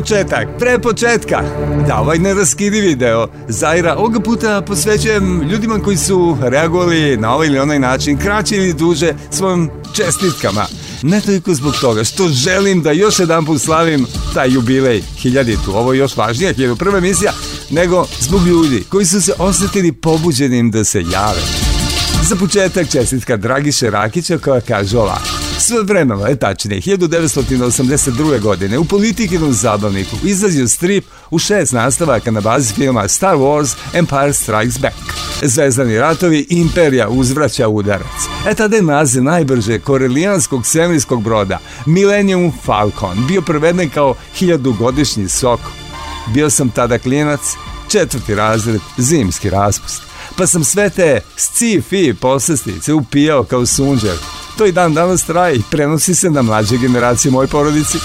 početak, pre početka. Da, ovaj neraskidivi deo Zaira ovoga puta posvećujem ljudima koji su reagovali na ovaj ili onaj način, kraće ili duže, svojim čestitkama. Ne toliko zbog toga što želim da još jedan put slavim taj jubilej, hiljaditu, ovo je još važnija, hiljadu prva emisija, nego zbog ljudi koji su se osetili pobuđenim da se jave. Za početak čestitka Dragiše Rakića koja kaže ovako. Sve vremena, je tačnije, 1982. godine u politikinom zabavniku izlazio strip u šest nastavaka na bazi filma Star Wars Empire Strikes Back. Zvezdani ratovi Imperija uzvraća udarac. E tada je naziv najbrže korelijanskog svemirskog broda Millennium Falcon bio preveden kao hiljadugodišnji sok. Bio sam tada klinac, četvrti razred, zimski raspust. Pa sam sve te sci-fi posestice upijao kao sunđer To i dan danas traje i prenosi se na mlađe generacije moje porodici.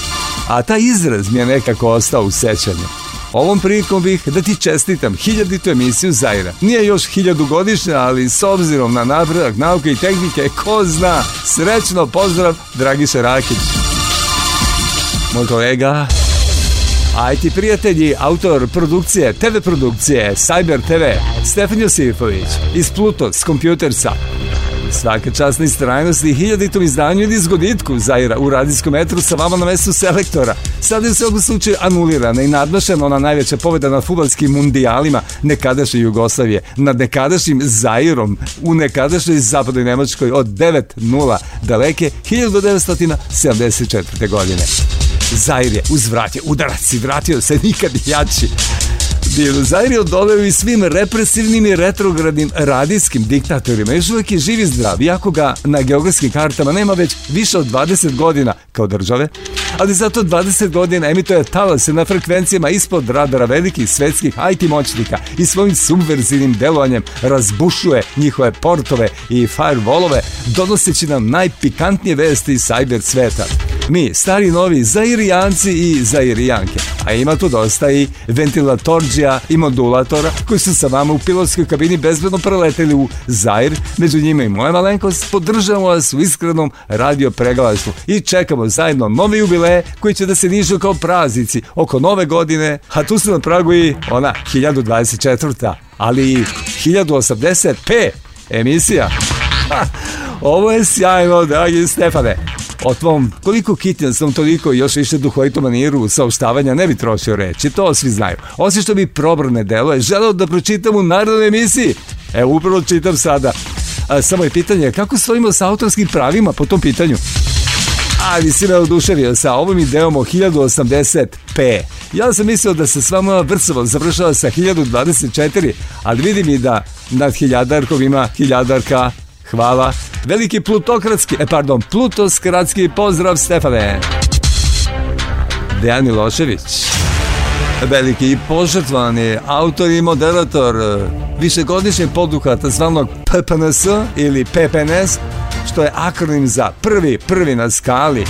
A ta izraz mi je nekako ostao u sećanju. Ovom prilikom bih da ti čestitam hiljaditu emisiju Zaira. Nije još hiljadu godišnja, ali s obzirom na napredak nauke i tehnike, ko zna, srećno pozdrav, dragi Šerakić. Moj kolega, a ti prijatelji, autor produkcije, TV produkcije, Cyber TV, Stefan Josifović, iz Plutos Computersa. Svaka čast na istrajnosti i hiljaditom izdanju ili zgoditku Zaira u radijskom metru sa vama na mestu selektora. Sada je u svakom slučaju anulirana i nadmašena ona najveća poveda na futbalskim mundijalima nekadašnje Jugoslavije nad nekadašnjim Zairom u nekadašnjoj zapadnoj Nemačkoj od 9-0 daleke 1974. godine. Zair je uzvratio udarac i vratio se nikad jači. Dinozajr je odoleo i svim represivnim i retrogradnim radijskim diktatorima. Još uvijek je živ i zdrav, iako ga na geografskim kartama nema već više od 20 godina kao države ali zato 20 godina emituje talase na frekvencijama ispod radara velikih svetskih IT moćnika i svojim subverzivnim delovanjem razbušuje njihove portove i firewallove, donoseći nam najpikantnije vesti iz cyber sveta. Mi, stari novi, zairijanci i zairijanke. A ima tu dosta i ventilatorđija i modulatora koji su sa vama u pilotskoj kabini bezbedno preleteli u Zair. Među njima i moja malenkost. Podržamo vas u iskrenom radio preglasu i čekamo zajedno novi jubilej ove koji će da se nižu kao praznici oko nove godine, a tu se na pragu i ona 1024. ali i 1080p emisija. Ha, ovo je sjajno, dragi Stefane. O tvom koliko kitnjan sam toliko još više duhovitu maniru saopštavanja ne bi trošio reći, to svi znaju. Osim što bi probrne delo je želeo da pročitam u narodnoj emisiji. Evo, upravo čitam sada. A, samo je pitanje kako stojimo sa autorskim pravima po tom pitanju. A, mi si me oduševio sa ovom idejom o 1080p. Ja sam mislio da se s vama vrcovom završava sa 1024, ali vidim i da nad hiljadarkom ima hiljadarka. Hvala. Veliki plutokratski, e pardon, plutoskratski pozdrav Stefane. Dejan Milošević. Veliki i požrtvani autor i moderator višegodišnjeg poduhata zvanog PPNS ili PPNS što je akronim za prvi, prvi na skali.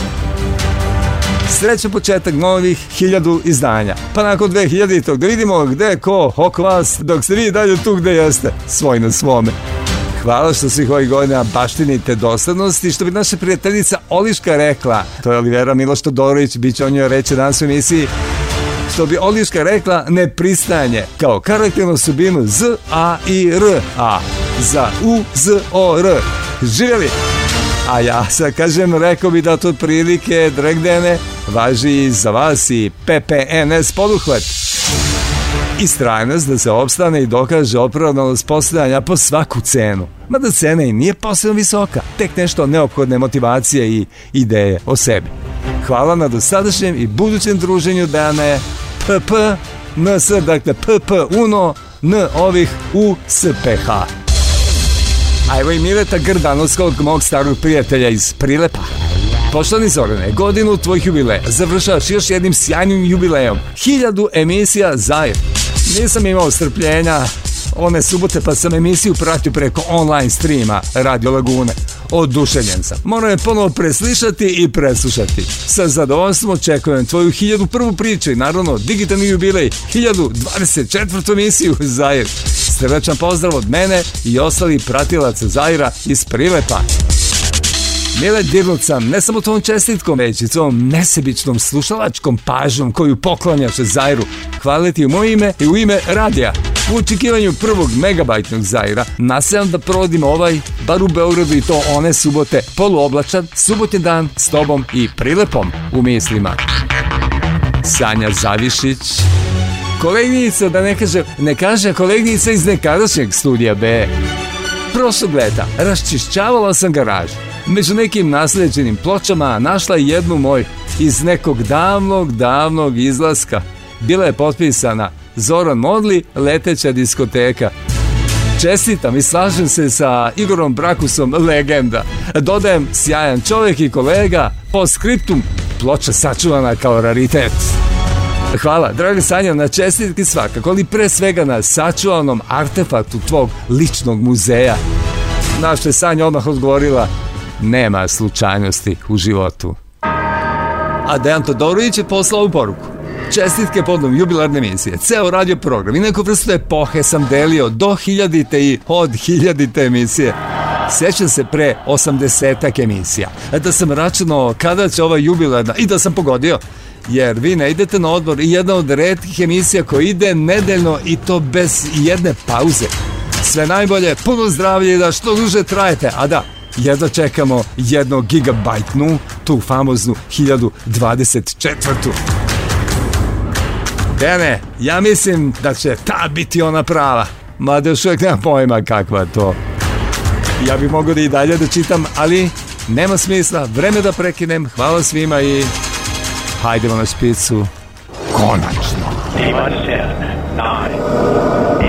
Sreću početak novih hiljadu izdanja. Pa nakon 2000 da vidimo gde je ko oko vas, dok ste vi dalje tu gde jeste, svoj na svome. Hvala što svih ovih godina baštinite dosadnost i što bi naša prijateljica Oliška rekla, to je Olivera Miloš Todorović, bit će o njoj reći danas u emisiji, što bi Oliška rekla nepristajanje, kao karakternu subinu Z, A i R, A, za U, Z, O, R živjeli! A ja sa kažem, rekao bi da to prilike Dregdene važi i za vas i PPNS poduhvat. I strajnost da se opstane i dokaže opravdanost postojanja po svaku cenu. Mada cena i nije posebno visoka, tek nešto neophodne motivacije i ideje o sebi. Hvala na dosadašnjem i budućem druženju dane PP, NS, dakle PP Uno, N ovih USPH. A evo i Mileta Grdanovskog, mog starog prijatelja iz Prilepa. Poštani Zorane, godinu tvojih jubileja završavaš još jednim sjajnim jubilejom. Hiljadu emisija zajedno. Nisam imao strpljenja, me subote pa sam emisiju pratio preko online streama Radio Lagune. Oduševljen sam. Moram je ponovo preslišati i preslušati. Sa zadovoljstvom očekujem tvoju 1001. priču i naravno digitalni jubilej 1024. emisiju Zair. Srdačan pozdrav od mene i ostali pratilaca Zajera iz Prilepa. Mile Dirlica, ne samo tvojom čestitkom, već i tvojom nesebičnom slušalačkom pažnjom koju poklanjaš Zajru. Hvala ti u moje ime i u ime radija. U očekivanju prvog megabajtnog Zajra nasljam da provodim ovaj, bar u Beogradu i to one subote, poluoblačan, subotnji dan s tobom i prilepom u mislima. Sanja Zavišić, kolegnica, da ne kažem, ne kažem kolegnica iz nekadašnjeg studija B. Prošlog leta raščišćavala sam garažu među nekim nasljeđenim pločama našla je jednu moj iz nekog davnog, davnog izlaska. Bila je potpisana Zoran Modli, leteća diskoteka. Čestitam i slažem se sa Igorom Brakusom, legenda. Dodajem sjajan čovjek i kolega, po skriptum, ploča sačuvana kao raritet. Hvala, draga Sanja, na čestitki svakako, ali pre svega na sačuvanom artefaktu tvog ličnog muzeja. Naša je Sanja odmah odgovorila, nema slučajnosti u životu. A Dejan Todorović je poslao poruku. Čestitke podnom jubilarne emisije, ceo radio program i neku vrstu epohe sam delio do hiljadite i od hiljadite emisije. Sjećam se pre 80 emisija, e da sam računao kada će ova jubilarna i da sam pogodio jer vi ne idete na odbor i jedna od redkih emisija koja ide nedeljno i to bez jedne pauze. Sve najbolje, puno zdravlje i da što duže trajete, a da, jedva čekamo jedno gigabajtnu, tu famoznu 1024. Dene, ja mislim da će ta biti ona prava. Mada još uvijek nemam pojma kakva to. Ja bih mogao da i dalje da čitam, ali nema smisla. Vreme da prekinem. Hvala svima i hajdemo na špicu. Konačno. Ima se. Nine.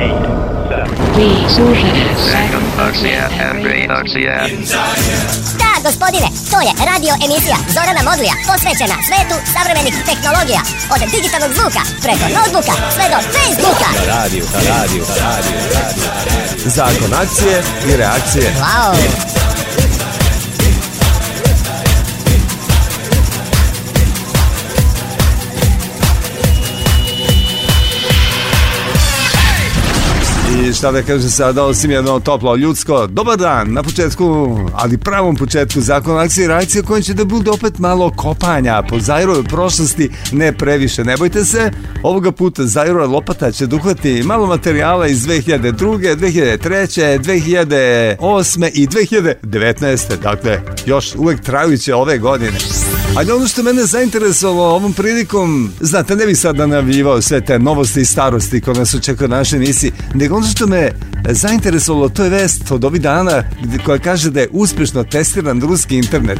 Eight. Seven. Reakcija, reakcija. Da, gospodine, to je radio emisija Zorana Modlija posvećena svetu savremenih tehnologija. Od digitalnog zvuka, preko notebooka, sve do Facebooka. Na radiju, na radiju, na radiju, na radiju. Zakon akcije i reakcije. Wow. šta da kažem sada, osim jedno toplo ljudsko. Dobar dan, na početku, ali pravom početku zakona akcije i reakcije kojim će da bude opet malo kopanja po Zajrove prošlosti, ne previše. Ne bojte se, ovoga puta Zajroj Lopata će duhati da malo materijala iz 2002. 2003. 2008. i 2019. Dakle, još uvek trajuće ove godine. Ali ono što mene zainteresovalo ovom prilikom, znate, ne bih sad da najavljivao sve te novosti i starosti koje nas očekuje na našoj emisiji, nego ono što me zainteresovalo, to je vest od ovih dana koja kaže da je uspješno testiran ruski internet.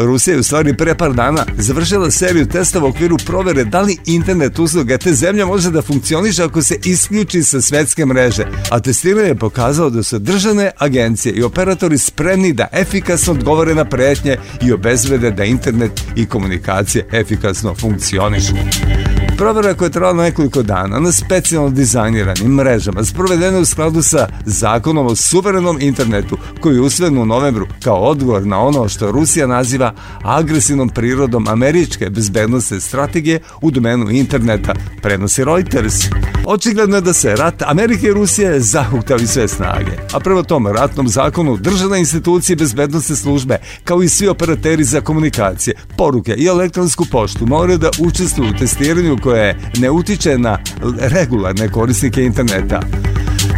Rusija je u stvari pre par dana završila seriju testova u okviru provere da li internet usluga te zemlje može da funkcioniše ako se isključi sa svetske mreže. A testiranje je pokazalo da su državne agencije i operatori spremni da efikasno odgovore na pretnje i obezvede da internet i komunikacije efikasno funkcionišu. Provera koja je trajala nekoliko dana na specijalno dizajniranim mrežama sprovedena u skladu sa zakonom o suverenom internetu koji je usveden u novembru kao odgovor na ono što Rusija naziva agresivnom prirodom američke bezbednostne strategije u domenu interneta, prenosi Reuters. Očigledno je da se rat Amerike i Rusije zahuktali sve snage, a prema tom ratnom zakonu državne institucije bezbednostne službe, kao i svi operateri za komunikacije, poruke i elektronsku poštu moraju da učestvuju u testiranju koje koje ne utiče na regularne korisnike interneta.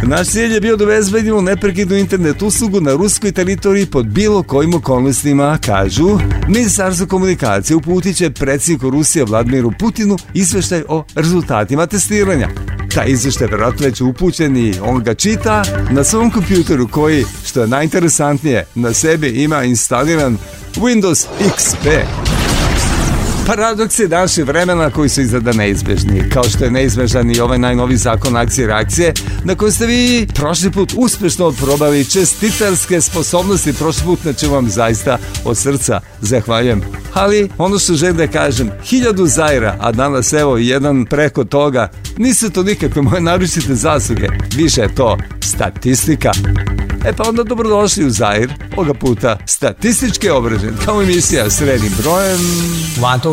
Naš cilj je bio da obezbedimo neprekidnu internet uslugu na ruskoj teritoriji pod bilo kojim okolnostima, kažu. Ministarstvo komunikacije uputit će predsjedniku Rusije Vladimiru Putinu izveštaj o rezultatima testiranja. Taj izveštaj je vjerojatno već upućen i on ga čita na svom kompjuteru koji, što je najinteresantnije, na sebi ima instaliran Windows XP. Paradoksi naši vremena koji su izgleda neizbežni, kao što je neizbežan i ovaj najnovi zakon akcije reakcije, na koji ste vi prošli put uspešno odprobali čestitarske sposobnosti, prošli put na čemu vam zaista od srca zahvaljujem. Ali ono što želim da kažem, hiljadu zajra, a danas evo jedan preko toga, nisu to nikakve moje naručite zasluge, više je to statistika. E pa onda dobrodošli u Zair, ovoga puta statistički obrađen, kao emisija srednim brojem. One, two,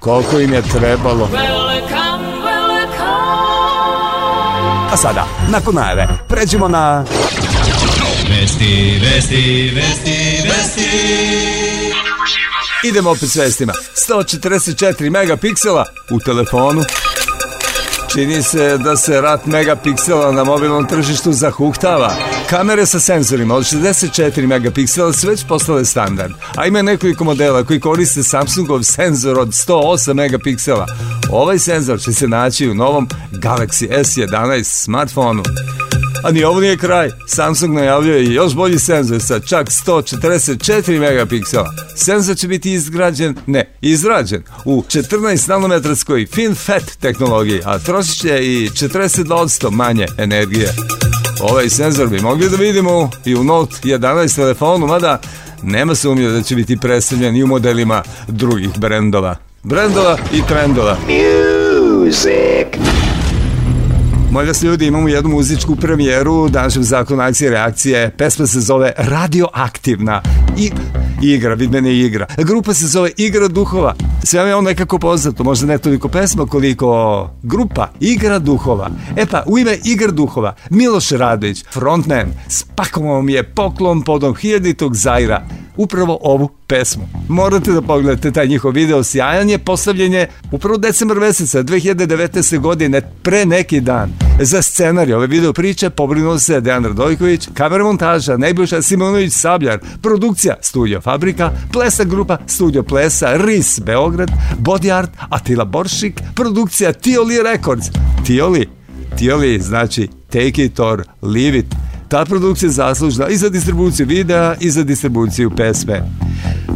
Koliko im je trebalo? Welcome, welcome. A sada, nakon najave, pređimo na... Vesti, vesti, vesti, vesti. Idemo opet s vestima. 144 megapiksela u telefonu. Čini se da se rat megapiksela na mobilnom tržištu zahuktava. Kamere sa senzorima od 64 megapiksela su već postale standard, a ima nekoliko modela koji koriste Samsungov senzor od 108 megapiksela. Ovaj senzor će se naći u novom Galaxy S11 smartfonu. A ni ovo nije kraj. Samsung najavljuje i još bolji senzor sa čak 144 megapiksela. Senzor će biti izgrađen, ne, izrađen u 14 nanometarskoj FinFET tehnologiji, a trošit će i 42% manje energije. Ovaj senzor bi mogli da vidimo i u Note 11 telefonu, mada nema se umio da će biti predstavljen i u modelima drugih brendova. Brendova i trendova. Music. Molim vas ljudi, imamo jednu muzičku premijeru u današnjem zakonu akcije reakcije. Pesma se zove Radioaktivna i igra, vid mene igra. Grupa se zove Igra duhova. Sve vam je on nekako poznato, možda ne toliko pesma koliko grupa Igra duhova. E pa, u ime Igra duhova, Miloš Radović, frontman, spakovao mi je poklon podom hiljaditog Zaira upravo ovu pesmu. Morate da pogledate taj njihov video, sjajan je, postavljen je upravo decembar meseca 2019. godine, pre neki dan. Za scenarij ove video priče pobrinuo se Dejan Radojković, kamer montaža Nebojša Simonović Sabljar, produkcija Studio Fabrika, plesa grupa Studio Plesa, RIS Beograd, Body Art, Atila Boršik, produkcija Tioli Records. Tioli, Tioli znači Take It or Leave It, Ta produkcija zaslužna i za distribuciju videa i za distribuciju pesme.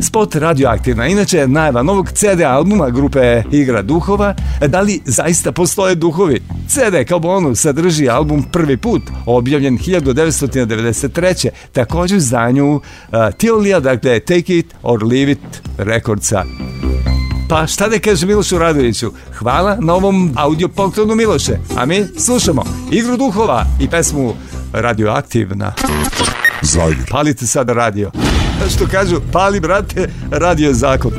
Spot Radioaktivna, inače je najava novog CD albuma grupe Igra duhova, da li zaista postoje duhovi? CD kao bonus sadrži album Prvi put, objavljen 1993. Također zanju uh, Tiolija, dakle Take It or Leave It Recordsa. Pa šta da kažem Milošu Radoviću? Hvala na ovom audio poklonu Miloše. A mi slušamo Igru duhova i pesmu Radioaktivna. Zagir. Palite sada radio. Što kažu, pali brate, radio je zakon.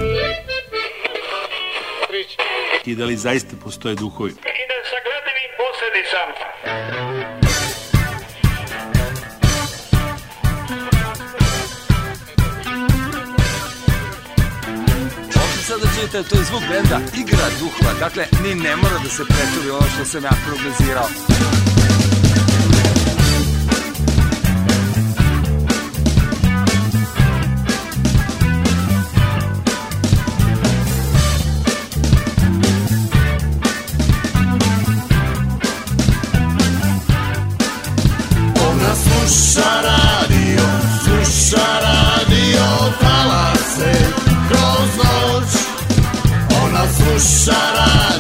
I da li zaista postoje duhovi? Prekidam sa gledivim posljedicama. onda čujete, to je zvuk benda Igra duhova, dakle ni ne mora da se preturi ono što sam ja prognozirao. Ona sluša puxará.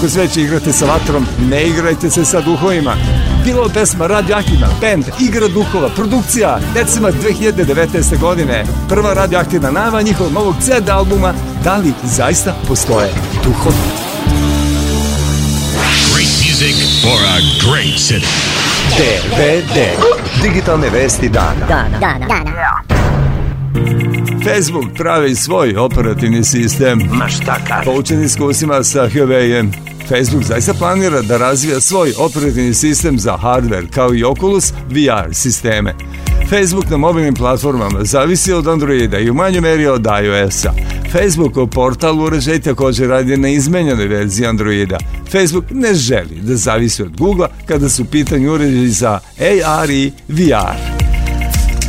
ako se već igrate sa vatrom, ne igrajte se sa duhovima. Bilo pesma Radio Aktivna, band, igra duhova, produkcija, decima 2019. godine. Prva Radio Aktivna nava njihovog novog CD albuma Da li zaista postoje duhovi? Great music for a great city. DVD. Digitalne vesti dana. Dana. Dana. Dana. Facebook pravi svoj operativni sistem. Ma šta kad? Poučen iskusima sa Huawei-em Facebook zaista planira da razvija svoj operativni sistem za hardware kao i Oculus VR sisteme. Facebook na mobilnim platformama zavisi od Androida i u manjoj meri od iOS-a. Facebookov portal uređaj također radi na izmenjenoj verziji Androida. Facebook ne želi da zavisi od Google-a kada su pitanju uređaji za AR i VR.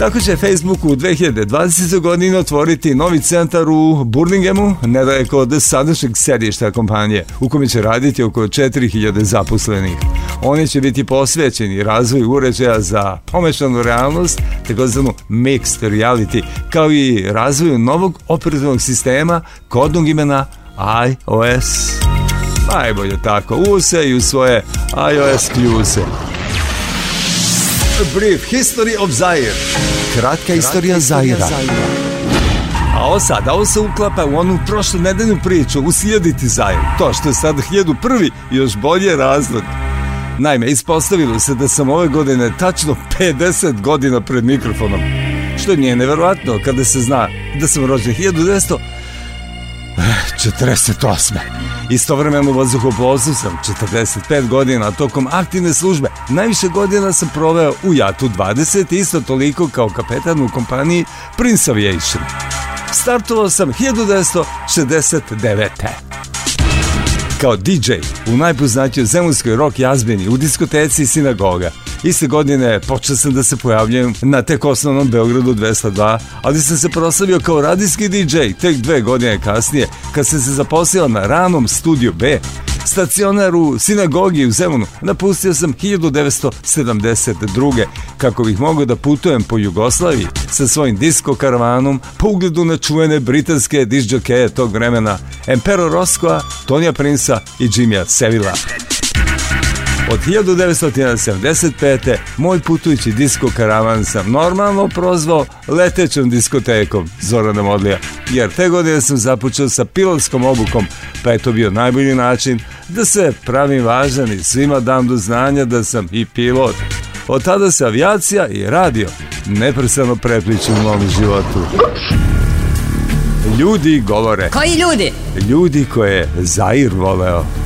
Tako će Facebook u 2020. godini otvoriti novi centar u Burlinghamu, nedaleko od sadašnjeg sedišta kompanije, u kome će raditi oko 4000 zaposlenih. Oni će biti posvećeni razvoju uređaja za pomešanu realnost, takozvanu mixed reality, kao i razvoju novog operativnog sistema kodnog imena iOS. Najbolje tako, use i u svoje iOS kljuse brief history of Zaire. Kratka istorija Zaira. A ovo sada, ovo se uklapa u onu prošlu nedeljnu priču, uslijediti Zair. To što je sad 1001. još bolje razlog. Naime, ispostavilo se da sam ove godine tačno 50 godina pred mikrofonom. Što nije neverovatno kada se zna da sam rođen 1948. Istovremeno vazduhoplovstvu sam 45 godina, tokom aktivne službe najviše godina sam proveo u Jatu 20, isto toliko kao kapetan u kompaniji Prince Aviation. Startovao sam 1969 kao DJ u najpoznaćoj zemunskoj rock jazbini u diskoteci Sinagoga. Iste godine počeo sam da se pojavljujem na tek osnovnom Beogradu 202, ali sam se proslavio kao radijski DJ tek dve godine kasnije kad sam se zaposlio na ranom Studio B stacionar u sinagogi u Zemunu napustio sam 1972. kako bih mogao da putujem po Jugoslaviji sa svojim disko karavanom po ugledu na čuvene britanske disđokeje tog vremena Emperor Roskoa, Tonija Prinsa i Jimmya Sevilla. Od 1975. moj putujući disko karavan sam normalno prozvao letećom diskotekom Zorana Modlija, jer te godine sam započeo sa pilotskom obukom, pa je to bio najbolji način da se pravim važan i svima dam do znanja da sam i pilot. Od tada se avijacija i radio neprestano prepliču u mom životu. Ljudi govore. Koji ljudi? Ljudi koje Zair voleo.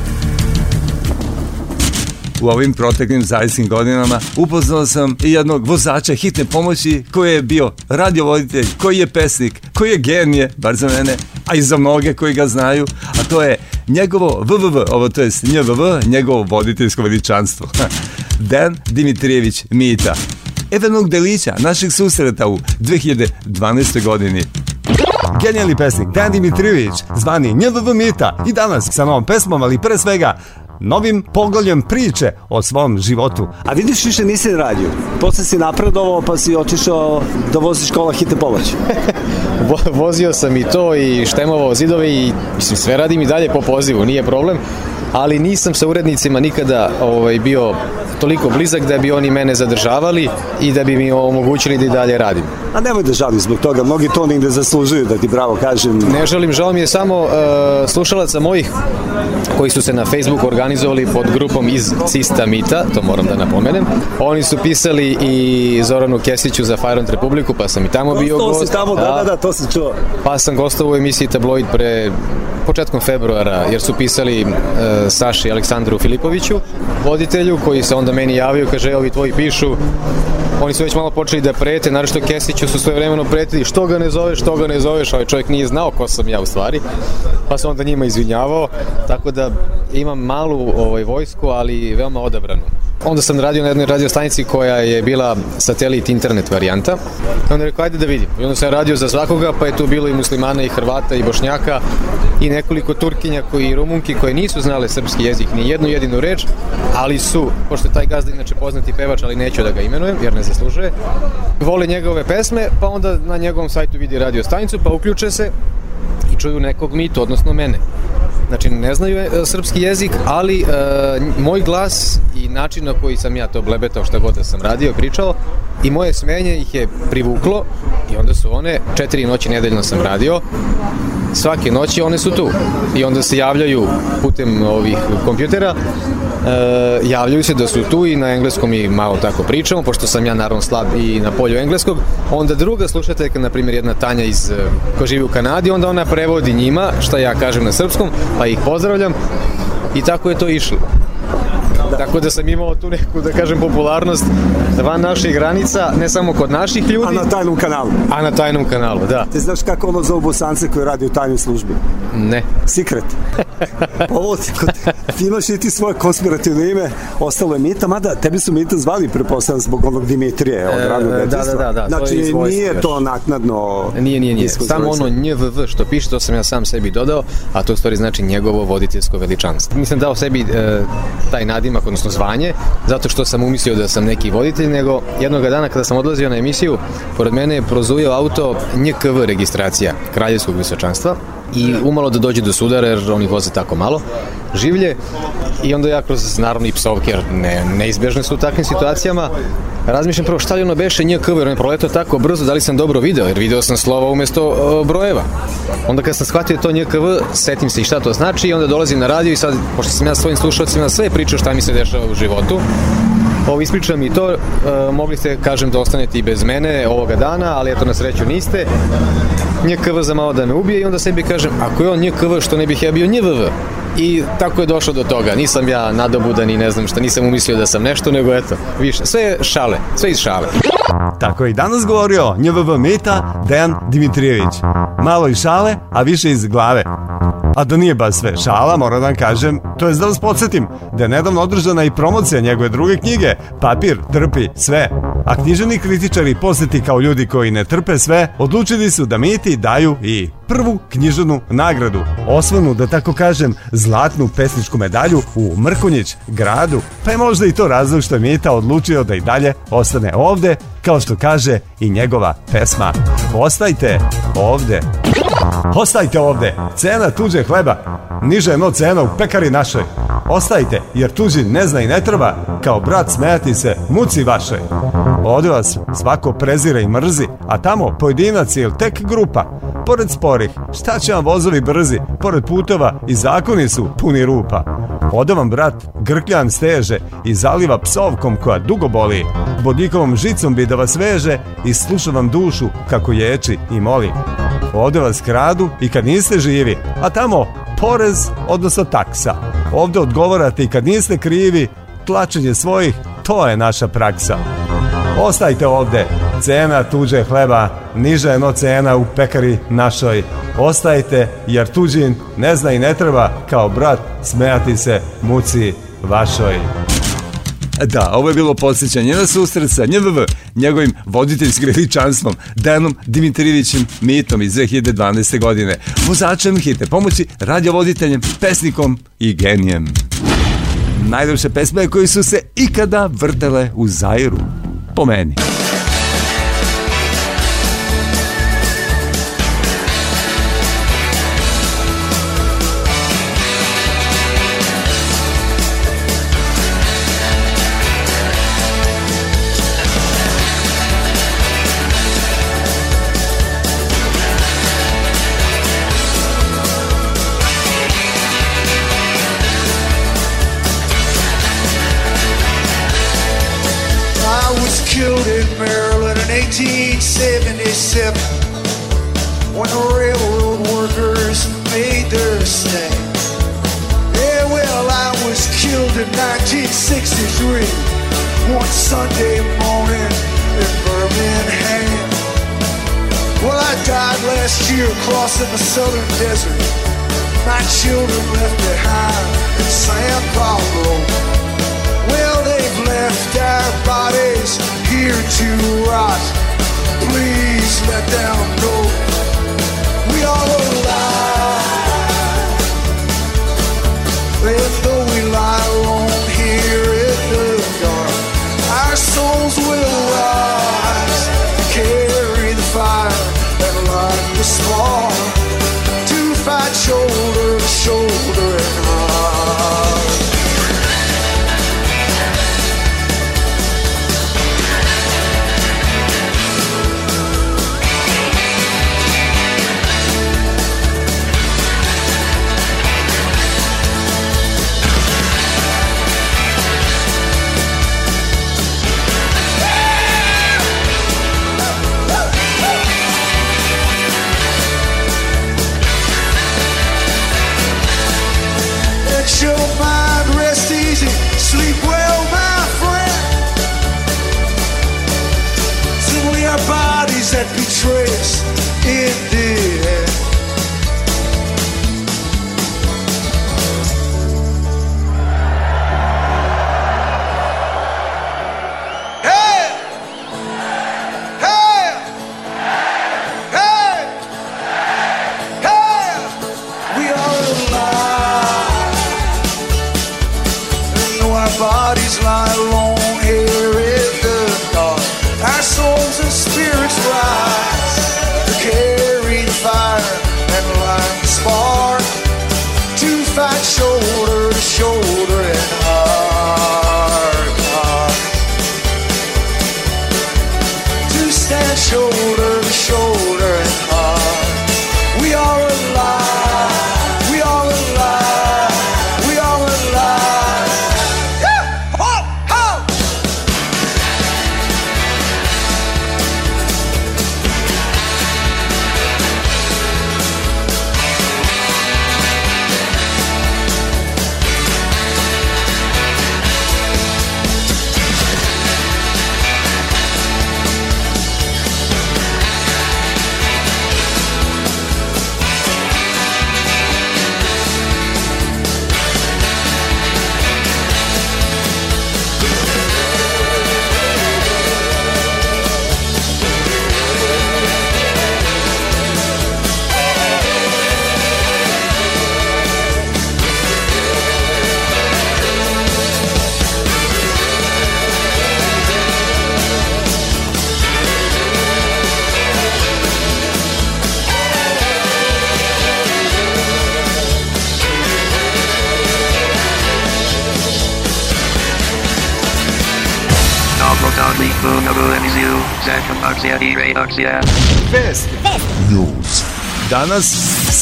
U ovim proteklim zavisnim godinama upoznao sam i jednog vozača hitne pomoći koji je bio radiovoditelj, koji je pesnik, koji je genije, bar za mene, a i za mnoge koji ga znaju, a to je njegovo VVV, ovo to je NVV, njegovo voditeljsko veličanstvo. Dan Dimitrijević Mita. Evenog delića naših susreta u 2012. godini. Genijalni pesnik Dan Dimitrijević, zvani NVV Mita i danas sa novom pesmom, ali pre svega novim poglavljem priče o svom životu. A vidiš, više nisi na radiju. Posle si napredovao pa si otišao da voziš kola hite pomoći. Vozio sam i to i štemovao zidove i mislim, sve radim i dalje po pozivu, nije problem ali nisam sa urednicima nikada ovaj, bio toliko blizak da bi oni mene zadržavali i da bi mi omogućili da i dalje radim. A nemoj da žališ zbog toga, mnogi to negde zaslužuju, da ti bravo kažem. Ne žalim, žao mi je samo uh, slušalaca mojih koji su se na Facebook organizovali pod grupom iz Cista Mita, to moram da napomenem. Oni su pisali i Zoranu Kesiću za Fire Republiku, pa sam i tamo bio gost. To si tamo, da, da, da, da, to si čuo. Pa sam gostao u emisiji Tabloid pre početkom februara, jer su pisali e, Saši Aleksandru Filipoviću, voditelju, koji se onda meni javio, kaže, ovi tvoji pišu, oni su već malo počeli da prete, naravno Kesiću su svoje vremeno pretili, što ga ne zoveš, što ga ne zoveš, ovaj čovjek nije znao ko sam ja u stvari, pa se onda njima izvinjavao, tako da imam malu ovaj, vojsku, ali veoma odabranu. Onda sam radio na jednoj radio stanici koja je bila satelit internet varijanta. I onda rekao, ajde da vidim. I onda sam radio za svakoga, pa je tu bilo i muslimana, i hrvata, i bošnjaka, i nekoliko turkinja koji, i rumunki koji nisu znale srpski jezik, ni jednu jedinu reč, ali su, pošto je taj gazda inače poznati pevač, ali neću da ga imenujem, jer ne zaslužuje, vole njegove pesme, pa onda na njegovom sajtu vidi radio stanicu, pa uključe se i čuju nekog mitu, odnosno mene znači ne znaju e, srpski jezik, ali e, moj glas i način na koji sam ja to blebetao šta god da sam radio, pričao i moje smenje ih je privuklo i onda su one, četiri noći nedeljno sam radio svake noći one su tu i onda se javljaju putem ovih kompjutera e, javljaju se da su tu i na engleskom i malo tako pričamo, pošto sam ja naravno slab i na polju engleskog, onda druga slušateljka, na primjer jedna Tanja iz, e, ko živi u Kanadi, onda ona prevodi njima šta ja kažem na srpskom, pa ih pozdravljam i tako je to išlo. Da. Tako da sam imao tu neku, da kažem, popularnost van naših granica, ne samo kod naših ljudi. A na tajnom kanalu. A na tajnom kanalu, da. Ti znaš kako ono zovu bosance koji radi u tajnoj službi? Ne. Secret. Pa ovo ti, ti imaš i ti svoje konspirativno ime, ostalo je Mita, mada tebi su Mita zvali, prepostavljam, zbog onog Dimitrije od ranog e, da, da, da, da, Znači, to nije još. to naknadno... Nije, nije, nije. Samo ono NJVV što piše, to sam ja sam sebi dodao, a to u stvari znači njegovo voditeljsko veličanstvo. Mislim, dao sebi e, taj nadimak zadatak, odnosno zvanje, zato što sam umislio da sam neki voditelj, nego jednog dana kada sam odlazio na emisiju, pored mene je prozujeo auto NKV registracija Kraljevskog visočanstva, i umalo da dođe do sudara jer oni voze tako malo življe i onda ja kroz naravno i psovke jer ne, neizbežne su u takvim situacijama razmišljam prvo šta li ono beše nje cover, on proletao tako brzo, da li sam dobro video, jer video sam slova umesto uh, brojeva. Onda kad sam shvatio to NJKV, setim se i šta to znači i onda dolazim na radio i sad, pošto sam ja svojim slušalcima sve pričao šta mi se dešava u životu, Ovo ispričam i to, e, mogli ste, kažem, da ostanete i bez mene ovoga dana, ali eto na sreću niste. NJKV za malo da ne ubije i onda sebi kažem, ako je on NJKV, što ne bih ja bio NJVV? i tako je došlo do toga. Nisam ja nadobudan i ne znam šta, nisam umislio da sam nešto, nego eto, više, sve je šale, sve iz šale. Tako je i danas govorio njvb meta Dejan Dimitrijević. Malo iz šale, a više iz glave. A da nije baš sve šala, moram da vam kažem, to je da vas podsjetim, da je nedavno održana i promocija njegove druge knjige, Papir, trpi, sve. A knjiženi kritičari, poznati kao ljudi koji ne trpe sve, odlučili su da Miti daju i prvu knjiženu nagradu, Osvonu, da tako kažem, zlatnu pesničku medalju u Mrkonjić gradu, pa je možda i to razlog što je Mita odlučio da i dalje ostane ovde kao što kaže i njegova pesma. Ostajte ovde. Ostajte ovde. Cena tuđe hleba niže no cena u pekari našoj. Ostajte, jer tuđi ne zna i ne treba, kao brat smejati se muci vašoj. Ovde vas svako prezire i mrzi, a tamo pojedinac ili tek grupa pored sporih. Šta će vam vozovi brzi? Pored putova i zakoni su puni rupa. Oda vam brat grkljan steže i zaliva psovkom koja dugo boli. Bodljikovom žicom bi da vas veže i sluša vam dušu kako ječi i moli. Ovde vas kradu i kad niste živi, a tamo porez, odnosno taksa. Ovde odgovarate i kad niste krivi, tlačenje svojih, to je naša praksa. Ostajte ovde, Cena tuđe hleba niža je no cena u pekari našoj. Ostajte, jer tuđin ne zna i ne treba, kao brat, smejati se muci vašoj. Da, ovo je bilo podsjećanje na susret sa NJVV, njegovim voditeljskim veličanstvom, Danom Dimitrijevićem Mitom iz 2012. godine, vozačem hite pomoći, radiovoditeljem, pesnikom i genijem. Najljepše pesme koje su se ikada vrtele u Zairu, po meni. sip when railroad workers made their stand. Yeah, well, I was killed in 1963, one Sunday morning in Birmingham. Well, I died last year crossing the southern desert. My children left behind in San Pablo. Well, they've left our bodies here to rot please let them go. we are alive.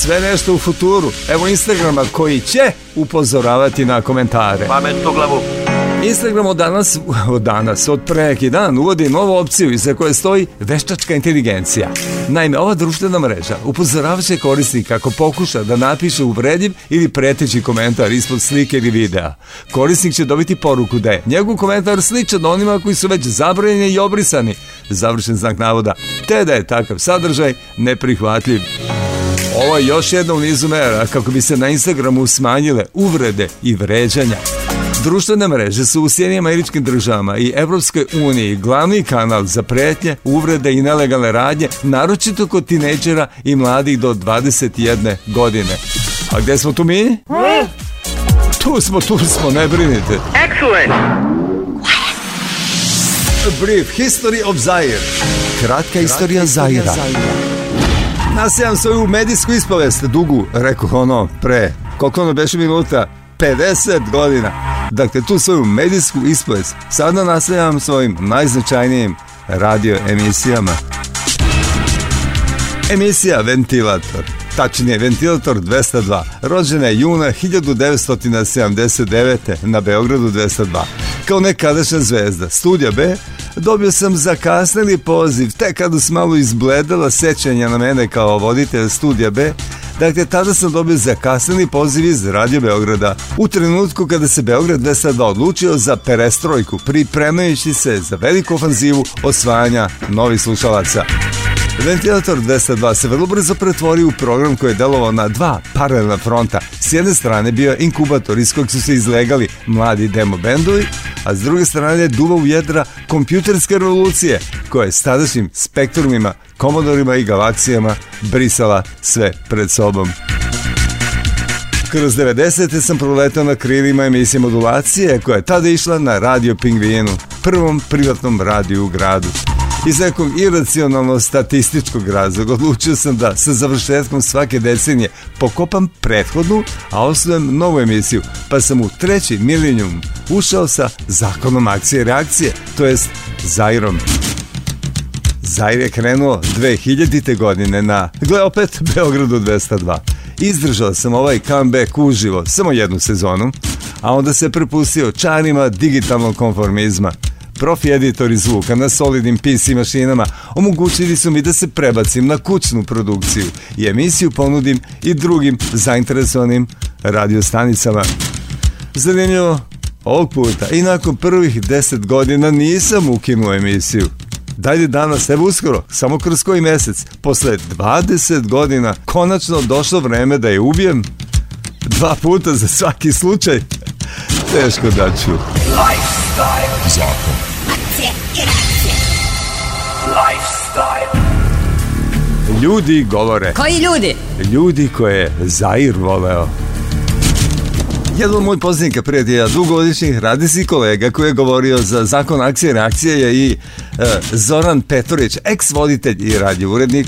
sve nešto u futuru. Evo Instagrama koji će upozoravati na komentare. Pametno u glavu. Instagram od danas, od danas, od pre neki dan uvodi novu opciju iza koje stoji veštačka inteligencija. Naime, ova društvena mreža upozorava upozoravaće korisnik ako pokuša da napiše uvredljiv ili preteći komentar ispod slike ili videa. Korisnik će dobiti poruku da je njegov komentar sličan onima koji su već zabranjeni i obrisani, završen znak navoda, te da je takav sadržaj neprihvatljiv. Ovo je još jedna u nizu mera kako bi se na Instagramu smanjile uvrede i vređanja. Društvene mreže su u Sjedinim američkim državama i Evropskoj uniji glavni kanal za pretnje, uvrede i nelegalne radnje, naročito kod tineđera i mladih do 21 godine. A gde smo tu mi? Tu smo, tu smo, ne brinite. Excellent! A brief history of Zaire. Kratka, Kratka istorija Zaira. Zaira. Nasijam svoju medijsku ispovest dugu, rekao ono pre. Koliko ono beše minuta? 50 godina. Dakle, tu svoju medijsku ispovest sada nastavljam svojim najznačajnijim radio emisijama. Emisija Ventilator tačnije ventilator 202. Rođena je juna 1979. na Beogradu 202. Kao nekadašnja zvezda, studija B, dobio sam zakasneli poziv, te kada sam malo izbledala sećanja na mene kao voditelj studija B, Dakle, tada sam dobio zakasneni poziv iz Radio Beograda. U trenutku kada se Beograd 202 odlučio za perestrojku, pripremajući se za veliku ofanzivu osvajanja novih slušalaca. Ventilator 202 se vrlo brzo pretvorio u program koji je delovao na dva paralelna fronta. S jedne strane bio je inkubator iz kojeg su se izlegali mladi demo bendovi, a s druge strane je duva u jedra kompjuterske revolucije koja je s tadašnjim spektrumima, komodorima i galaksijama brisala sve pred sobom. Kroz 90. sam proletao na krilima emisije Modulacije koja je tada išla na Radio Pingvijenu, prvom privatnom radiju u gradu iz nekog iracionalno statističkog razloga odlučio sam da sa završetkom svake decenije pokopam prethodnu, a osnovim novu emisiju, pa sam u treći milenijum ušao sa zakonom akcije i reakcije, to jest Zairom. Zair je krenuo 2000. godine na, gle opet, Beogradu 202. Izdržao sam ovaj comeback uživo, samo jednu sezonu, a onda se prepustio čarima digitalnog konformizma – Profi editori zvuka na solidnim PC mašinama omogućili su mi da se prebacim na kućnu produkciju i emisiju ponudim i drugim zainteresovanim radiostanicama. Zanimljivo, ovog puta i nakon prvih deset godina nisam ukinuo emisiju. Dajde danas, evo uskoro, samo kroz koji mesec, posle 20 godina, konačno došlo vreme da je ubijem. Dva puta za svaki slučaj. Teško da ću. Zakon. Ljudi govore. Koji ljudi? Ljudi koje Zair voleo. Jedan od moj poznanika prijatelja, dugogodišnjih radijskih kolega koji je govorio za zakon akcije i reakcije je i e, Zoran Petrović, eks-voditelj i radiovurednik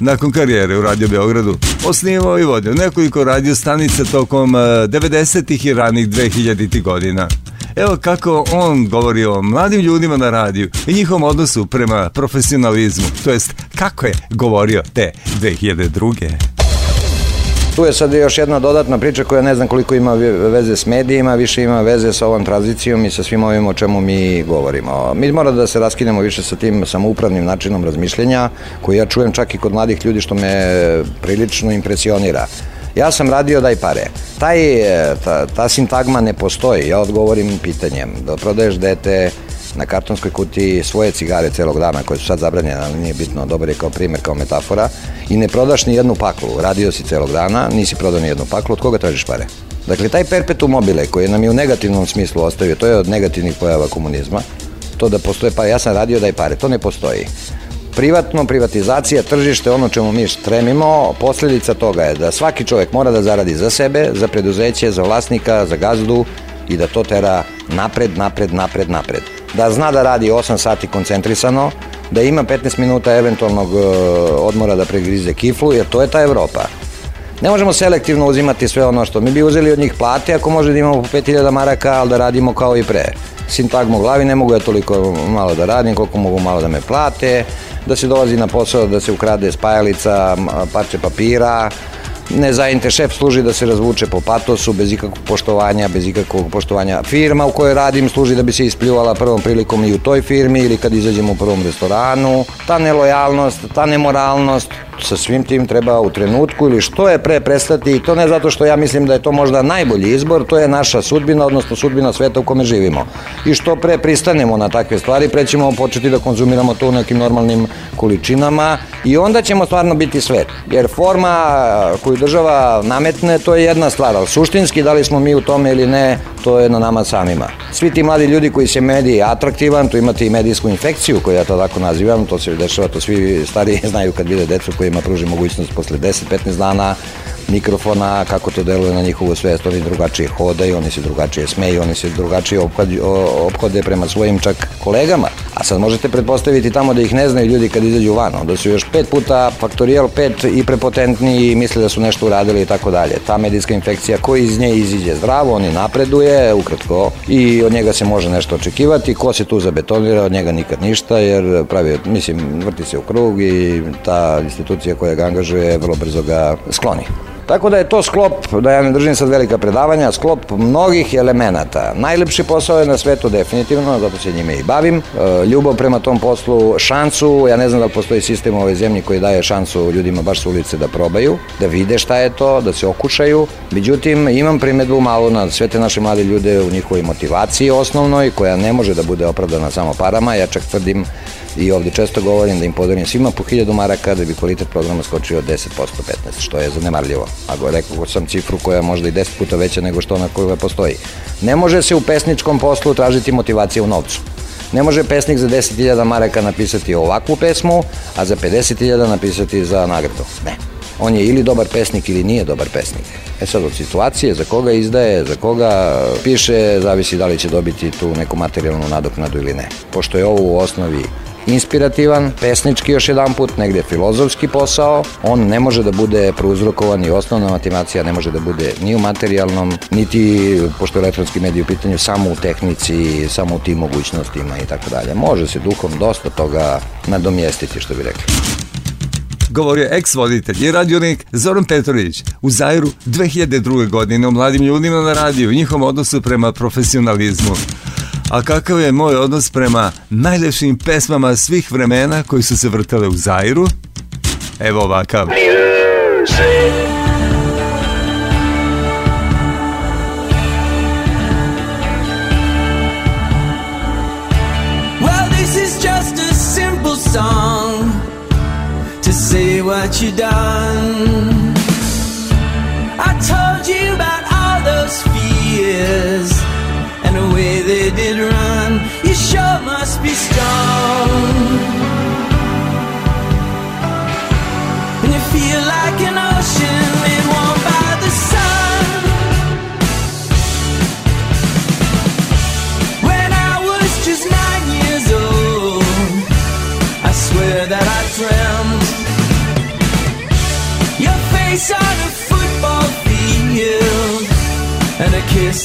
nakon karijere u Radio Beogradu. Osnivao i vodio nekoliko radio stanica tokom 90-ih e, i ranih 2000-ih godina. Evo kako on govori o mladim ljudima na radiju i njihovom odnosu prema profesionalizmu, to jest kako je govorio te 2002 tu je sad još jedna dodatna priča koja ne znam koliko ima veze s medijima, više ima veze sa ovom tranzicijom i sa svim ovim o čemu mi govorimo. Mi moramo da se raskinemo više sa tim samoupravnim načinom razmišljenja, koji ja čujem čak i kod mladih ljudi što me prilično impresionira. Ja sam radio daj pare. Taj, e, ta, ta sintagma ne postoji, ja odgovorim pitanjem. Da prodaješ dete, na kartonskoj kutiji svoje cigare celog dana koje su sad zabranjene, ali nije bitno, dobar je kao primer, kao metafora i ne prodaš ni jednu paklu, radio si celog dana, nisi prodao ni jednu paklu, od koga tražiš pare? Dakle, taj perpetuum mobile koji nam je u negativnom smislu ostavio, to je od negativnih pojava komunizma, to da postoje pare, ja sam radio daj pare, to ne postoji. Privatno, privatizacija, tržište, ono čemu mi stremimo, posljedica toga je da svaki čovjek mora da zaradi za sebe, za preduzeće, za vlasnika, za gazdu i da to tera napred, napred, napred, napred da zna da radi 8 sati koncentrisano, da ima 15 minuta eventualnog e, odmora da pregrize kiflu, jer to je ta Evropa. Ne možemo selektivno uzimati sve ono što mi bi uzeli od njih plate, ako može da imamo po 5000 maraka, ali da radimo kao i pre. Sintagmo glavi, ne mogu ja toliko malo da radim, koliko mogu malo da me plate, da se dolazi na posao, da se ukrade spajalica, parče papira, nezainter šef služi da se razvuče po patosu, bez ikakvog poštovanja, bez ikakvog poštovanja. Firma u kojoj radim služi da bi se ispljuvala prvom prilikom i u toj firmi ili kad izađemo u prvom restoranu. Ta nelojalnost, ta nemoralnost, sa svim tim treba u trenutku ili što je pre prestati i to ne zato što ja mislim da je to možda najbolji izbor, to je naša sudbina, odnosno sudbina sveta u kome živimo. I što pre pristanemo na takve stvari, pre ćemo početi da konzumiramo to u nekim normalnim količinama i onda ćemo stvarno biti svet. Jer forma koju država nametne, to je jedna stvar, ali suštinski da li smo mi u tome ili ne, to je na nama samima. Svi ti mladi ljudi koji se mediji atraktivan, tu imate i medijsku infekciju koju ja to tako nazivam, to se dešava, to svi stari znaju kad vide decu kojima pruži mogućnost posle 10-15 dana mikrofona, kako to deluje na njihovu svest, oni drugačije hodaju, oni se drugačije smeju, oni se drugačije obhodi, obhode prema svojim čak kolegama. A sad možete pretpostaviti tamo da ih ne znaju ljudi kad izađu van, onda su još pet puta faktorijal pet i prepotentni i misle da su nešto uradili i tako dalje. Ta medijska infekcija koji iz nje iziđe zdravo, on i napreduje, ukratko, i od njega se može nešto očekivati, ko se tu zabetonira, od njega nikad ništa, jer pravi, mislim, vrti se u krug i ta institucija koja ga angažuje vrlo brzo ga skloni. Tako da je to sklop, da ja ne držim sad velika predavanja, sklop mnogih elemenata. Najlepši posao je na svetu definitivno, zato se njime i bavim. E, ljubav prema tom poslu, šansu, ja ne znam da postoji sistem u ovoj zemlji koji daje šansu ljudima baš s ulice da probaju, da vide šta je to, da se okušaju. Međutim, imam primedbu malo na sve te naše mlade ljude u njihovoj motivaciji osnovnoj, koja ne može da bude opravdana samo parama, ja čak tvrdim i ovde često govorim da im podarim svima po 1000 maraka da bi kvalitet programa skočio 10%, 15%, što je zanemarljivo. A go rekao sam cifru koja je možda i 10 puta veća nego što ona koja postoji. Ne može se u pesničkom poslu tražiti motivacija u novcu. Ne može pesnik za 10.000 maraka napisati ovakvu pesmu, a za 50.000 napisati za nagradu. Ne. On je ili dobar pesnik ili nije dobar pesnik. E sad od situacije, za koga izdaje, za koga piše, zavisi da li će dobiti tu neku materijalnu nadoknadu ili ne. Pošto je ovo u osnovi inspirativan, pesnički još jedan put, negde filozofski posao, on ne može da bude prouzrokovan i osnovna motivacija ne može da bude ni u materijalnom, niti, pošto je elektronski medij u pitanju, samo u tehnici, samo u tim mogućnostima i tako dalje. Može se duhom dosta toga nadomjestiti, što bi rekli govorio ex-voditelj i radionik Zoran Petrović u Zairu 2002. godine o mladim ljudima na radiju i njihovom odnosu prema profesionalizmu a kakav je moj odnos prema najlepšim pesmama svih vremena koji su se vrtale u Zairu? Evo ovakav. simple song to say what you done. I told you about all those fears.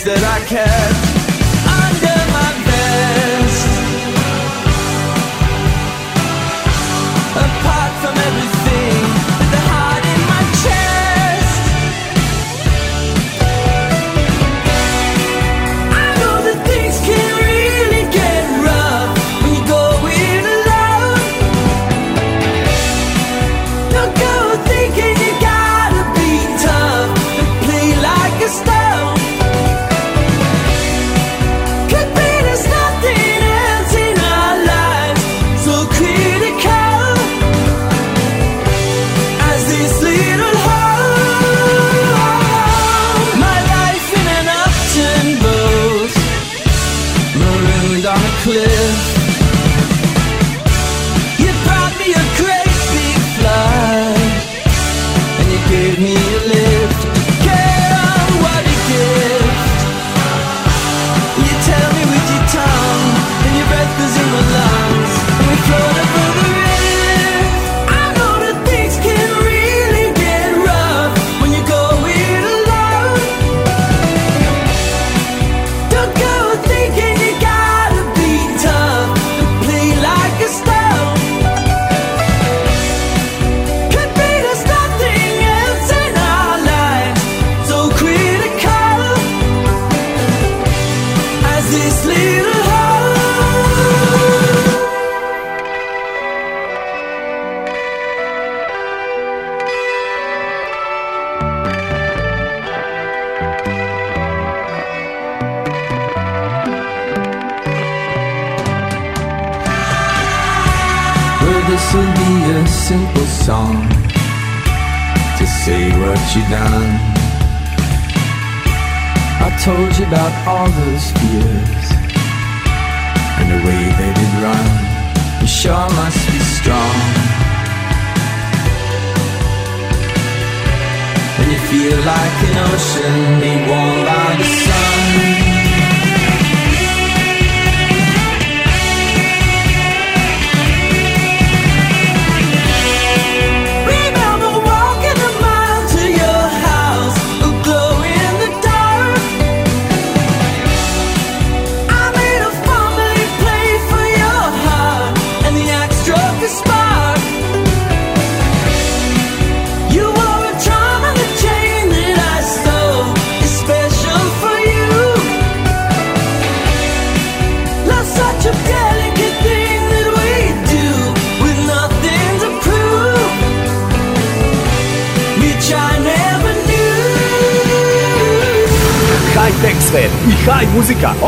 that I can't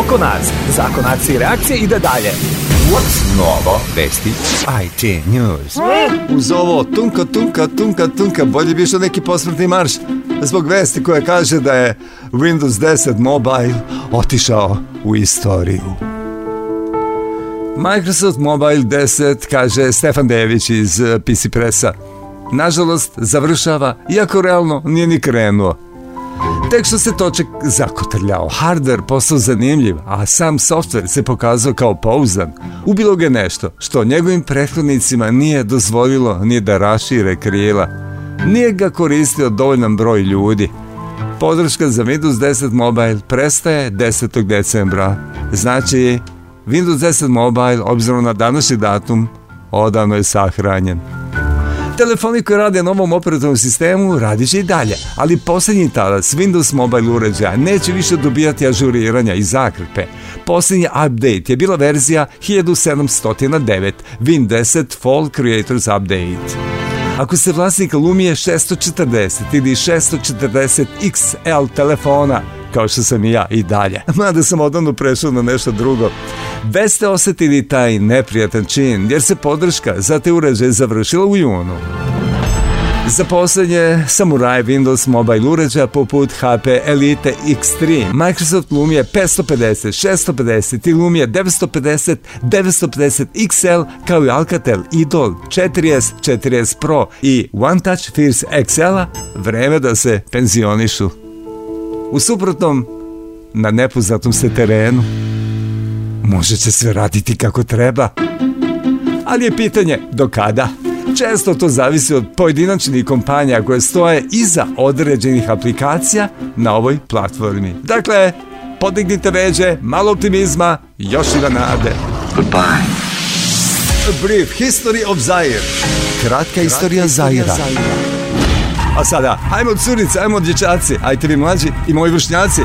Zakonac, Zakonac i reakcije ide dalje. What's novo? Vesti IT News. Uz ovo tunka, tunka, tunka, tunka, bolje bi što neki posmrtni marš zbog vesti koja kaže da je Windows 10 Mobile otišao u istoriju. Microsoft Mobile 10, kaže Stefan Dević iz PC Pressa. Nažalost, završava, iako realno nije ni krenuo. Tek što se točak zakotrljao, hardware postao zanimljiv, a sam software se pokazao kao pouzan. Ubilo ga nešto što njegovim prethodnicima nije dozvolilo ni da rašire krijela. Nije ga koristio dovoljan broj ljudi. Podrška za Windows 10 Mobile prestaje 10. decembra. Znači, Windows 10 Mobile, obzirom na današnji datum, odavno je sahranjen. Telefoni koji rade na ovom operativnom sistemu radit će i dalje, ali poslednji talas Windows Mobile uređaja neće više dobijati ažuriranja i zakrpe. Poslednji update je bila verzija 1709 Win 10 Fall Creators Update. Ako ste vlasnik Lumije 640 ili 640 XL telefona, kao što sam i ja i dalje. Mada sam odavno prešao na nešto drugo. Već ste osjetili taj neprijatan čin, jer se podrška za te uređaje završila u junu. Za poslednje Samurai Windows mobile uređaja poput HP Elite X3, Microsoft Lumia 550, 650 i Lumia 950, 950 XL kao i Alcatel Idol 4S, 4S Pro i One Touch Fierce XL-a, vreme da se penzionišu. U suprotnom, na nepoznatom se terenu može će sve raditi kako treba. Ali je pitanje do kada? Često to zavisi od pojedinačnih kompanija koje stoje iza određenih aplikacija na ovoj platformi. Dakle, podignite veđe, malo optimizma, još i da nade. Goodbye. A brief history of Zaire. Kratka, Kratka istorija, istorija Zaira. Zaira. A sada, ajmo curice, ajmo dječaci, ajte vi mlađi i moji vršnjaci.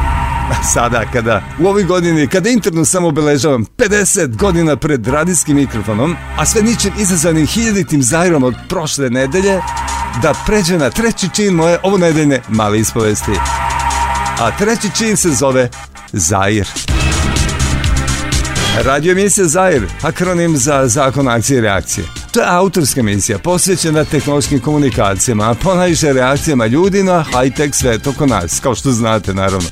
A sada, kada u ovoj godini, kada interno samo obeležavam 50 godina pred radijskim mikrofonom, a sve ničim izazvanim hiljaditim zajrom od prošle nedelje, da pređe na treći čin moje ovo nedeljne male ispovesti. A treći čin se zove Zair. Radio emisija Zair, akronim za zakon akcije i reakcije. To je autorska emisija posvećena tehnološkim komunikacijama, a ponajviše reakcijama ljudi na high-tech svet oko nas, kao što znate naravno.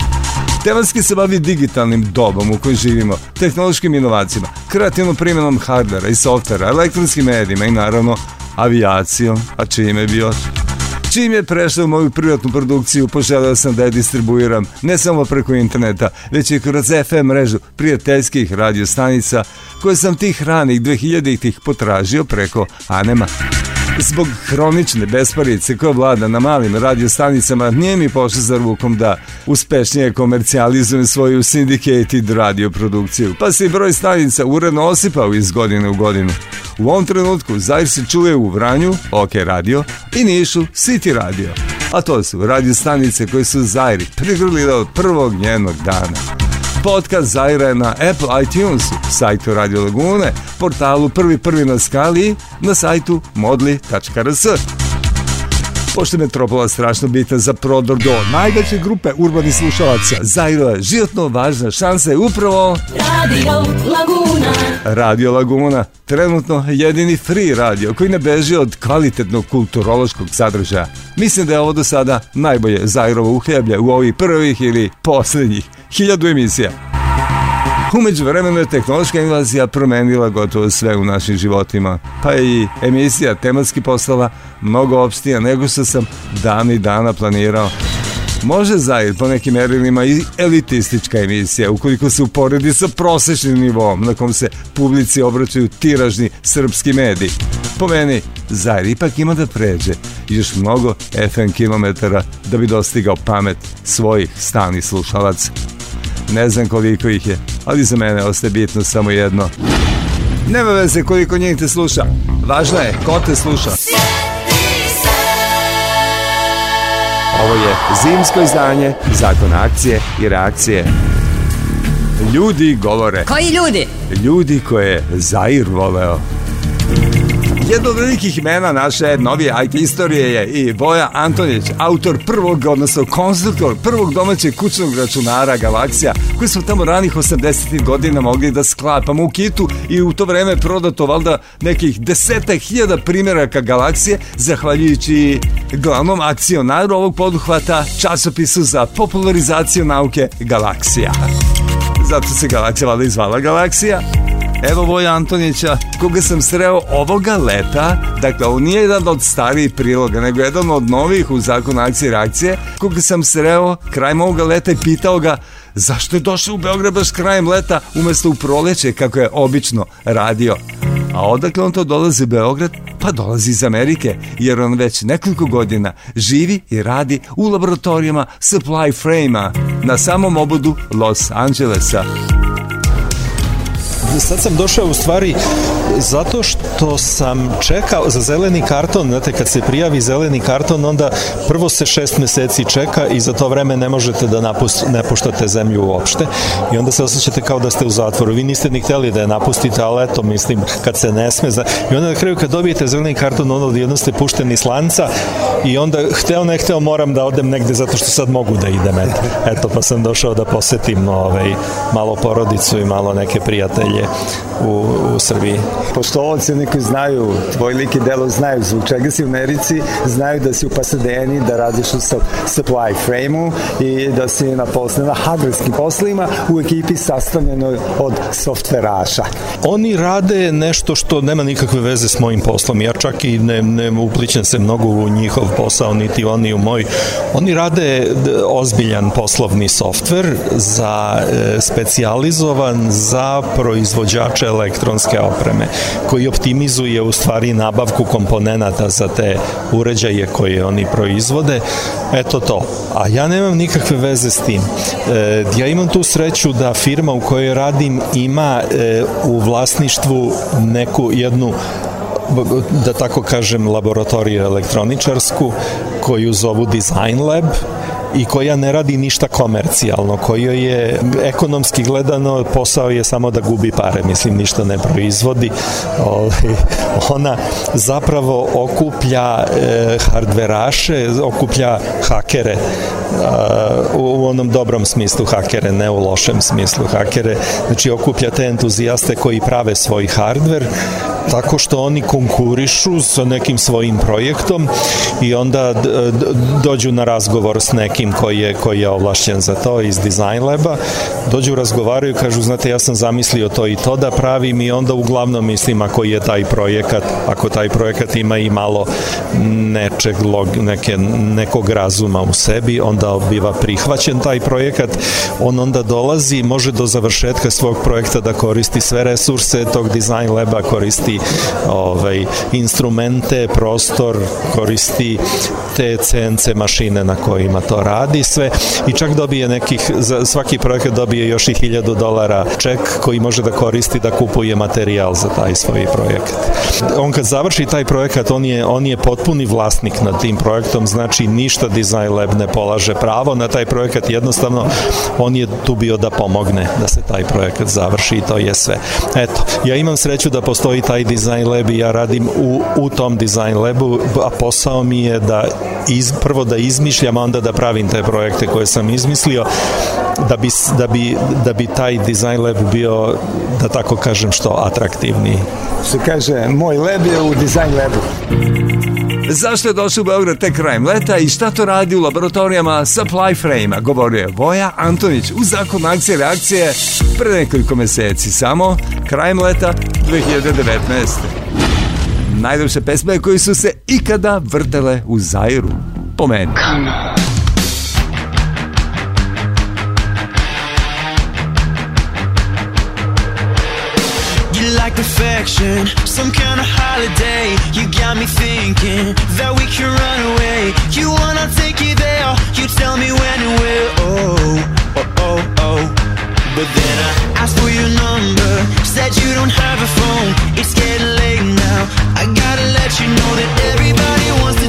Tematski se bavi digitalnim dobom u kojoj živimo, tehnološkim inovacijama, kreativnom primjenom hardvera i softvera, elektronskim medijima i naravno avijacijom, a čime bi još. Čim je prešao moju privatnu produkciju, poželeo sam da je distribuiram ne samo preko interneta, već i kroz FM mrežu prijateljskih radiostanica koje sam tih ranih 2000-ih potražio preko Anema zbog hronične besparice koja vlada na malim radiostanicama nije mi pošlo za rukom da uspešnije komercijalizujem svoju syndicated radio produkciju, pa se i broj stanica uredno osipao iz godine u godinu. U ovom trenutku Zair se čuje u Vranju, OK Radio, i Nišu, City Radio. A to su radiostanice koje su Zairi prigrlile od prvog njenog dana. Podcast Zaira na Apple iTunes, sajtu Radio Lagune, portalu Prvi Prvi na Skali na sajtu modli.rs. Pošto je Metropola strašno bitna za prodor do najveće grupe urbanih slušalaca, Zaira je životno važna šansa je upravo... Radio Laguna. Radio Laguna, trenutno jedini free radio koji ne beži od kvalitetnog kulturološkog sadržaja. Mislim da je ovo do sada najbolje Zairovo uhljeblje u ovih prvih ili poslednjih hiljadu emisija. Umeđu vremenu je tehnološka invazija promenila gotovo sve u našim životima, pa je i emisija tematski postala mnogo opstija nego što sam dan i dana planirao. Može zajed po nekim erilima i elitistička emisija ukoliko se uporedi sa prosečnim nivom na kom se publici obraćaju tiražni srpski mediji. Po meni, Zair ipak ima da pređe još mnogo FM kilometara da bi dostigao pamet svojih stani slušalaca. Ne znam koliko ih je, ali za mene ostaje bitno samo jedno. Nema veze koliko njih te sluša. Važno je ko te sluša. Ovo je zimsko izdanje Zakon akcije i reakcije. Ljudi govore. Koji ljudi? Ljudi koje je Zair voleo. Jedno od velikih imena naše novije IT istorije je i Boja Antonić, autor prvog, odnosno konstruktor prvog domaćeg kućnog računara Galaksija, koji smo tamo ranih 80. godina mogli da sklapamo u kitu i u to vreme prodato valda nekih deseta hiljada primjeraka Galaksije, zahvaljujući glavnom akcionaru ovog poduhvata časopisu za popularizaciju nauke Galaksija. Zato se Galaksija valjda izvala Galaksija. Evo Voja Antonića, koga sam sreo ovoga leta. Dakle, on nije jedan od starijih priloga, nego jedan od novih u zakonu akcije i reakcije, koga sam sreo krajem ovoga leta i pitao ga zašto je došao u Beograd baš krajem leta umesto u proleće kako je obično radio. A odakle on to dolazi u Beograd? Pa dolazi iz Amerike, jer on već nekoliko godina živi i radi u laboratorijama Supply Frame-a na samom obodu Los Angelesa sad sam došao u stvari Zato što sam čekao za zeleni karton, znate kad se prijavi zeleni karton onda prvo se šest meseci čeka i za to vreme ne možete da napust, ne puštate zemlju uopšte i onda se osjećate kao da ste u zatvoru. Vi niste ni hteli da je napustite, ali eto mislim kad se ne sme. Zna... I onda na kraju kad dobijete zeleni karton onda odjedno ste pušteni s lanca i onda hteo ne hteo moram da odem negde zato što sad mogu da idem. Eto, eto pa sam došao da posetim ovaj, malo porodicu i malo neke prijatelje u, u Srbiji. Pošto ovce neki znaju, tvoj lik i delo znaju zbog čega si u Americi, znaju da si u Pasadeni, da radiš u supply frame-u i da si na posle, na hardwareskim poslovima u ekipi sastavljenoj od softveraša. Oni rade nešto što nema nikakve veze s mojim poslom. Ja čak i ne, ne uplićem se mnogo u njihov posao, niti oni u moj. Oni rade ozbiljan poslovni softver za e, specijalizovan za proizvođače elektronske opreme koji optimizuje u stvari nabavku komponenata za te uređaje koje oni proizvode. Eto to. A ja nemam nikakve veze s tim. E, ja imam tu sreću da firma u kojoj radim ima e, u vlasništvu neku jednu da tako kažem laboratoriju elektroničarsku koju zovu Design Lab i koja ne radi ništa komercijalno, kojoj je ekonomski gledano posao je samo da gubi pare, mislim ništa ne proizvodi. Ovaj, ona zapravo okuplja e, hardveraše, okuplja hakere e, u onom dobrom smislu hakere, ne u lošem smislu hakere. Znači okuplja te entuzijaste koji prave svoj hardver tako što oni konkurišu sa nekim svojim projektom i onda dođu na razgovor s nekim tim koji je, koji je ovlašćen za to iz Design Laba, dođu, razgovaraju, kažu, znate, ja sam zamislio to i to da pravim i onda uglavnom mislim ako je taj projekat, ako taj projekat ima i malo nečeg, log, neke, nekog razuma u sebi, onda biva prihvaćen taj projekat, on onda dolazi i može do završetka svog projekta da koristi sve resurse tog Design Laba, koristi ovaj, instrumente, prostor, koristi te CNC mašine na kojima to radi radi sve i čak dobije nekih, za svaki projekat dobije još i 1000 dolara ček koji može da koristi da kupuje materijal za taj svoj projekat. On kad završi taj projekat, on je, on je potpuni vlasnik nad tim projektom, znači ništa Design Lab ne polaže pravo na taj projekat, jednostavno on je tu bio da pomogne da se taj projekat završi i to je sve. Eto, ja imam sreću da postoji taj Design Lab i ja radim u, u tom Design Labu, a posao mi je da iz, prvo da izmišljam, a onda da pravim pravim te projekte koje sam izmislio da bi, da bi, da bi taj design lab bio, da tako kažem, što atraktivniji. Se kaže, moj lab je u design labu. Zašto je došao u Beograd tek krajem leta i šta to radi u laboratorijama Supply Frame-a, govorio je Voja Antonić u zakonu akcije reakcije pre nekoliko meseci, samo krajem leta 2019. Najljepše pesme koje su se ikada vrtele u Zairu, po meni. Come on. like perfection, some kind of holiday. You got me thinking that we can run away. You wanna take it there, you tell me when and where. Oh, oh, oh, oh. But then I asked for your number, said you don't have a phone. It's getting late now. I gotta let you know that everybody wants.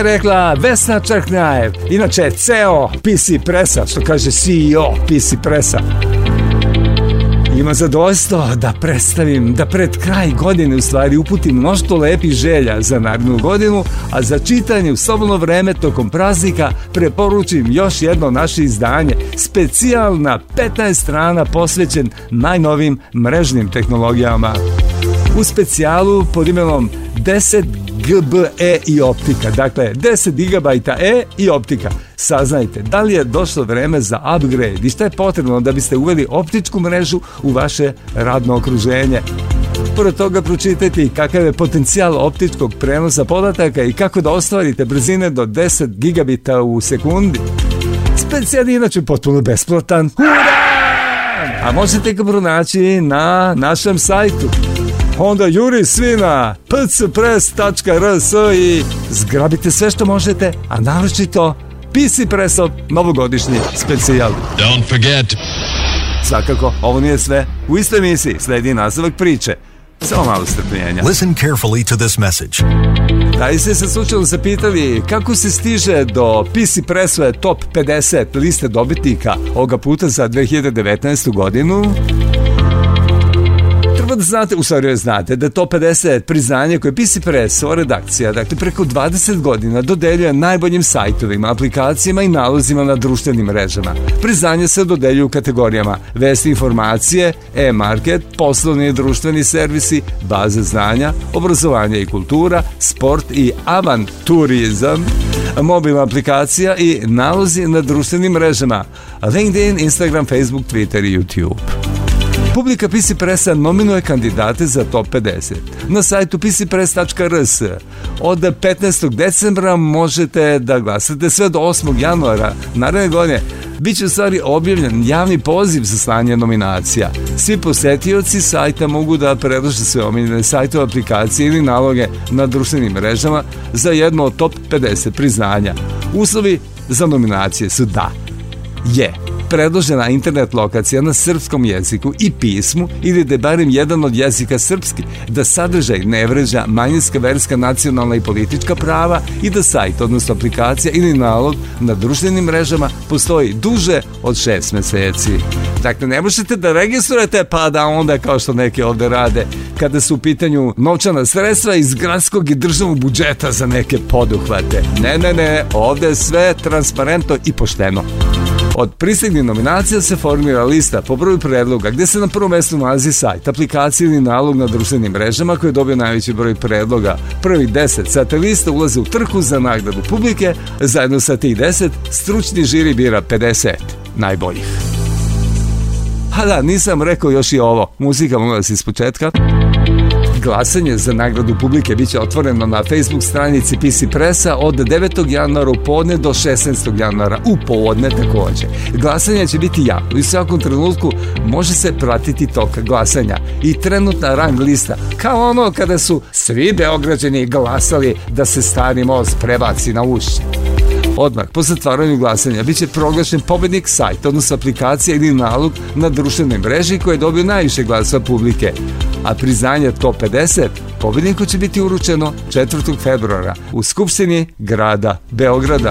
je rekla Vesna Črknjajev, inače CEO PC Presa, što kaže CEO PC Presa. Ima zadovoljstvo da predstavim, da pred kraj godine u stvari uputim mnošto lepih želja za narednu godinu, a za čitanje u slobodno vreme tokom praznika preporučim još jedno naše izdanje, specijalna 15 strana posvećen najnovim mrežnim tehnologijama. U specijalu pod imenom 10 GBE i optika. Dakle, 10 GB E i optika. Saznajte, da li je došlo vreme za upgrade i šta je potrebno da biste uveli optičku mrežu u vaše radno okruženje. Pored toga pročitajte i kakav je potencijal optičkog prenosa podataka i kako da ostvarite brzine do 10 gigabita u sekundi. Specijal je inače potpuno besplatan. Hurra! A možete ga pronaći na našem sajtu onda juri svina pcpress.rs i zgrabite sve što možete, a naročito PC Pressov novogodišnji specijal. Don't forget. Svakako, ovo nije sve. U istoj emisiji sledi nastavak priče. Samo malo strpljenja. Listen carefully to this message. Da i ste se slučajno zapitali kako se stiže do PC Pressove top 50 liste dobitnika ovoga puta za 2019. godinu? Mada znate, u stvari znate da to 50 priznanje koje PC Press, ova redakcija, dakle preko 20 godina dodeljuje najboljim sajtovima, aplikacijama i nalozima na društvenim mrežama. Priznanje se dodeljuju u kategorijama vesti informacije, e-market, poslovni i društveni servisi, baze znanja, obrazovanje i kultura, sport i avanturizam, mobilna aplikacija i nalozi na društvenim mrežama LinkedIn, Instagram, Facebook, Twitter i YouTube. Publika PC Pressa nominuje kandidate za top 50. Na sajtu pcpress.rs od 15. decembra možete da glasate sve do 8. januara naredne godine. Biće u stvari objavljen javni poziv za slanje nominacija. Svi posetioci sajta mogu da predlože sve omiljene sajtove, aplikacije ili naloge na društvenim mrežama za jedno od top 50 priznanja. Uslovi za nominacije su da je yeah predložena internet lokacija na srpskom jeziku i pismu ili da je barem jedan od jezika srpski, da sadržaj ne vređa manjinska verska nacionalna i politička prava i da sajt, odnosno aplikacija ili nalog na društvenim mrežama postoji duže od šest meseci. Dakle, ne možete da registrujete pa da onda kao što neke ovde rade kada su u pitanju novčana sredstva iz gradskog i državnog budžeta za neke poduhvate. Ne, ne, ne, ovde je sve transparentno i pošteno. Od pristignih nominacija se formira lista po broju predloga gde se na prvom mestu nalazi sajt, aplikacija ili nalog na društvenim mrežama koji je dobio najveći broj predloga. Prvi 10 sa te liste ulaze u trku za nagradu publike, zajedno sa tih 10 stručni žiri bira 50 najboljih. A da, nisam rekao još i ovo. Muzika molim vas iz početka. Glasanje za nagradu publike biće otvoreno na Facebook stranici PC Presa od 9. januara u podne do 16. januara u povodne takođe. Glasanje će biti javno i u svakom trenutku može se pratiti tok glasanja i trenutna rang lista kao ono kada su svi beograđani glasali da se stari most prebaci na ušće. Odmah, po zatvaranju glasanja, biće proglašen pobednik sajta, odnosno aplikacija ili nalog na društvenoj mreži koji je dobio najviše glasa publike a priznanje Top 50 pobedniku će biti uručeno 4. februara u Skupštini grada Beograda.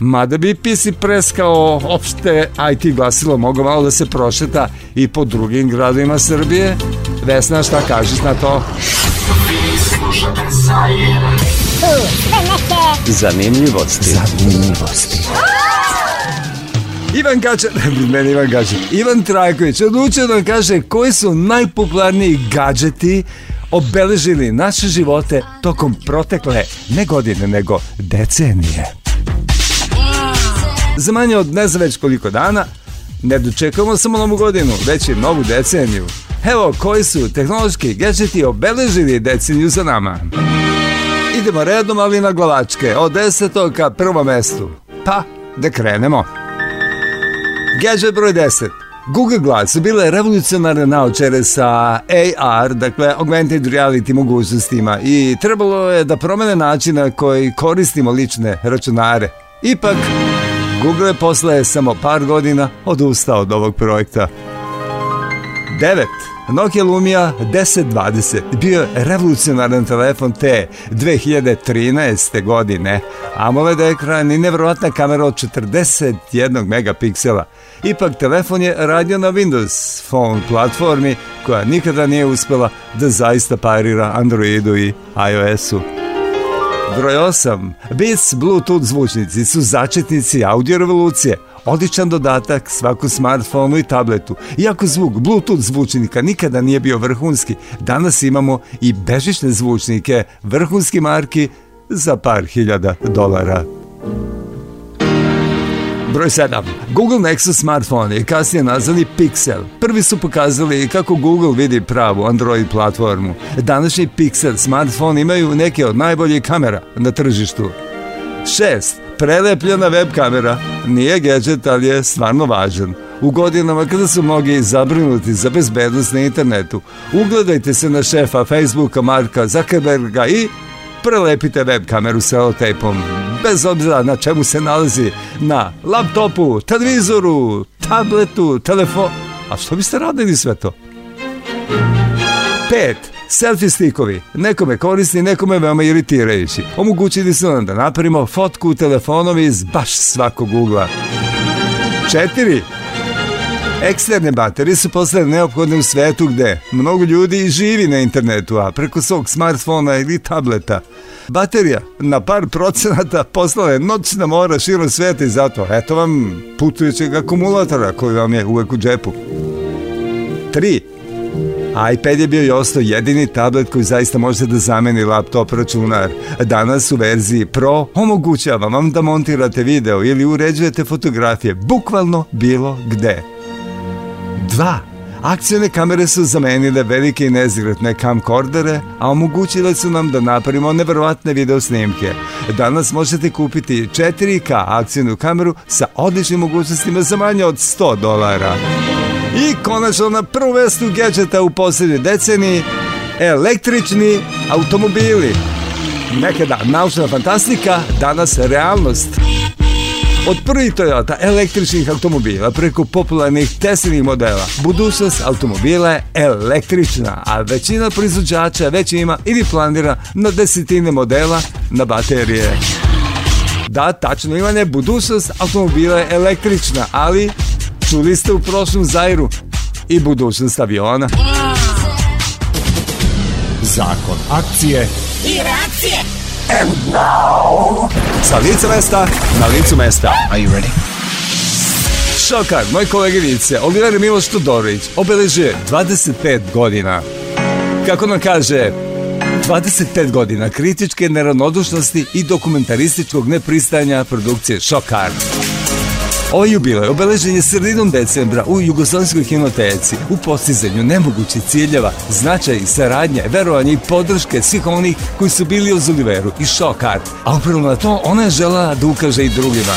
Mada bi PC Press kao opšte IT glasilo mogo malo da se prošeta i po drugim gradovima Srbije. Vesna, šta kažeš na to? Vi slušate Zajem. zanimljivosti. Zanimljivosti. Zanimljivosti. Ivan Gačan, meni Ivan Gačan, Ivan Trajković odlučio da kaže koji su najpopularniji gadžeti obeležili naše živote tokom protekle ne godine nego decenije. Za manje od ne već koliko dana ne dočekamo samo novu godinu, već i novu deceniju. Evo koji su tehnološki gadžeti obeležili deceniju za nama. Idemo redom, ali na glavačke, od desetog ka prvom mestu. Pa, da krenemo. Gadget broj 10. Google Glass bila je revolucionarna naočare sa AR, dakle augmented reality mogućnostima i trebalo je da promene način na koji koristimo lične računare. Ipak, Google je posle samo par godina odustao od ovog projekta. 9. Nokia Lumia 1020 bio je revolucionaran telefon te 2013. godine. AMOLED ekran i nevjerovatna kamera od 41 megapiksela. Ipak telefon je radio na Windows Phone platformi koja nikada nije uspela da zaista parira Androidu i iOS-u. Broj 8. Beats Bluetooth zvučnici su začetnici audio revolucije, Odličan dodatak svakom smartfonu i tabletu. Iako zvuk Bluetooth zvučnika nikada nije bio vrhunski, danas imamo i bežične zvučnike vrhunski marki za par hiljada dolara. Broj 7. Google Nexus smartfoni, kasnije nazvani Pixel, prvi su pokazali kako Google vidi pravu Android platformu. Današnji Pixel smartfon imaju neke od najboljih kamera na tržištu. 6 prelepljena web kamera. Nije gadget, ali je stvarno važan. U godinama kada su mnogi zabrinuti za bezbednost na internetu, ugledajte se na šefa Facebooka Marka Zuckerberga i prelepite web kameru sa tejpom. Bez obzira na čemu se nalazi, na laptopu, televizoru, tabletu, telefonu. A što biste radili sve to? 5. Selfie stikovi, nekome korisni, nekome veoma iritirajući. Omogućili su nam da napravimo fotku u telefonovi iz baš svakog ugla. 4. Eksterne baterije su postale neophodne u svetu gde mnogo ljudi živi na internetu, a preko svog smartfona ili tableta. Baterija na par procenata poslala je noćna mora širom sveta i zato eto vam putujućeg akumulatora koji vam je uvek u džepu. 3 iPad je bio i ostao jedini tablet koji zaista možete da zameni laptop računar. Danas u verziji Pro omogućava vam da montirate video ili uređujete fotografije bukvalno bilo gde. 2. Akcijne kamere su zamenile velike i nezgretne camcordere, a omogućile su nam da napravimo neverovatne video snimke. Danas možete kupiti 4K akcijnu kameru sa odličnim mogućnostima za manje od 100 dolara. I konačno na prvu mestu gadgeta u poslednjoj deceniji električni automobili. Nekada naučna fantastika, danas realnost. Od prvih Toyota električnih automobila preko popularnih Teslinih modela, budućnost automobila je električna, a većina proizvođača već ima ili planira na desetine modela na baterije. Da, tačno imanje, budućnost automobila je električna, ali Čuli ste u prošlom Zairu i budućnost aviona. Zakon akcije i reakcije. And now. Sa lice mesta na licu mesta. Are you ready? Šokar, moj kolega Vice, Oliver Miloš Todorović, obeležuje 25 godina. Kako nam kaže, 25 godina kritičke neravnodušnosti i dokumentarističkog nepristajanja produkcije Šokar. Ovaj jubilej obeležen je sredinom decembra u Jugoslovenskoj kinoteci u postizanju nemogućih ciljeva, značaj, saradnje, verovanje i podrške svih onih koji su bili uz Oliveru i Shock a upravo na to ona je žela da ukaže i drugima.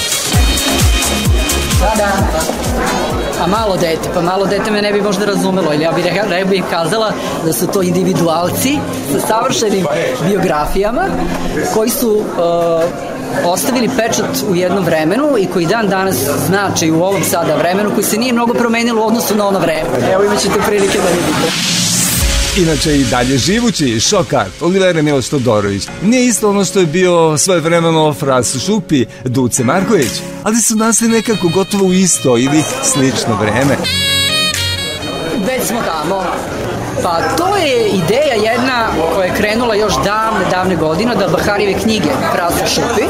Da, da. Pa malo dete, pa malo dete me ne bi možda razumelo, ili ja bih rekla, ne bih kazala da su to individualci sa savršenim biografijama koji su uh, ostavili pečat u jednom vremenu i koji dan danas znači u ovom sada vremenu koji se nije mnogo promenilo u odnosu na ono vreme. Evo imaćete prilike da vidite. Inače i dalje živući šokart Olivera Miloš Todorović nije isto ono što je bio svoje vremeno Fras Šupi, Duce Marković, ali su nastali nekako gotovo u isto ili slično vreme. Već smo tamo, Pa to je ideja jedna koja je krenula još davne, davne godine da Baharijeve knjige Frasu Šupi,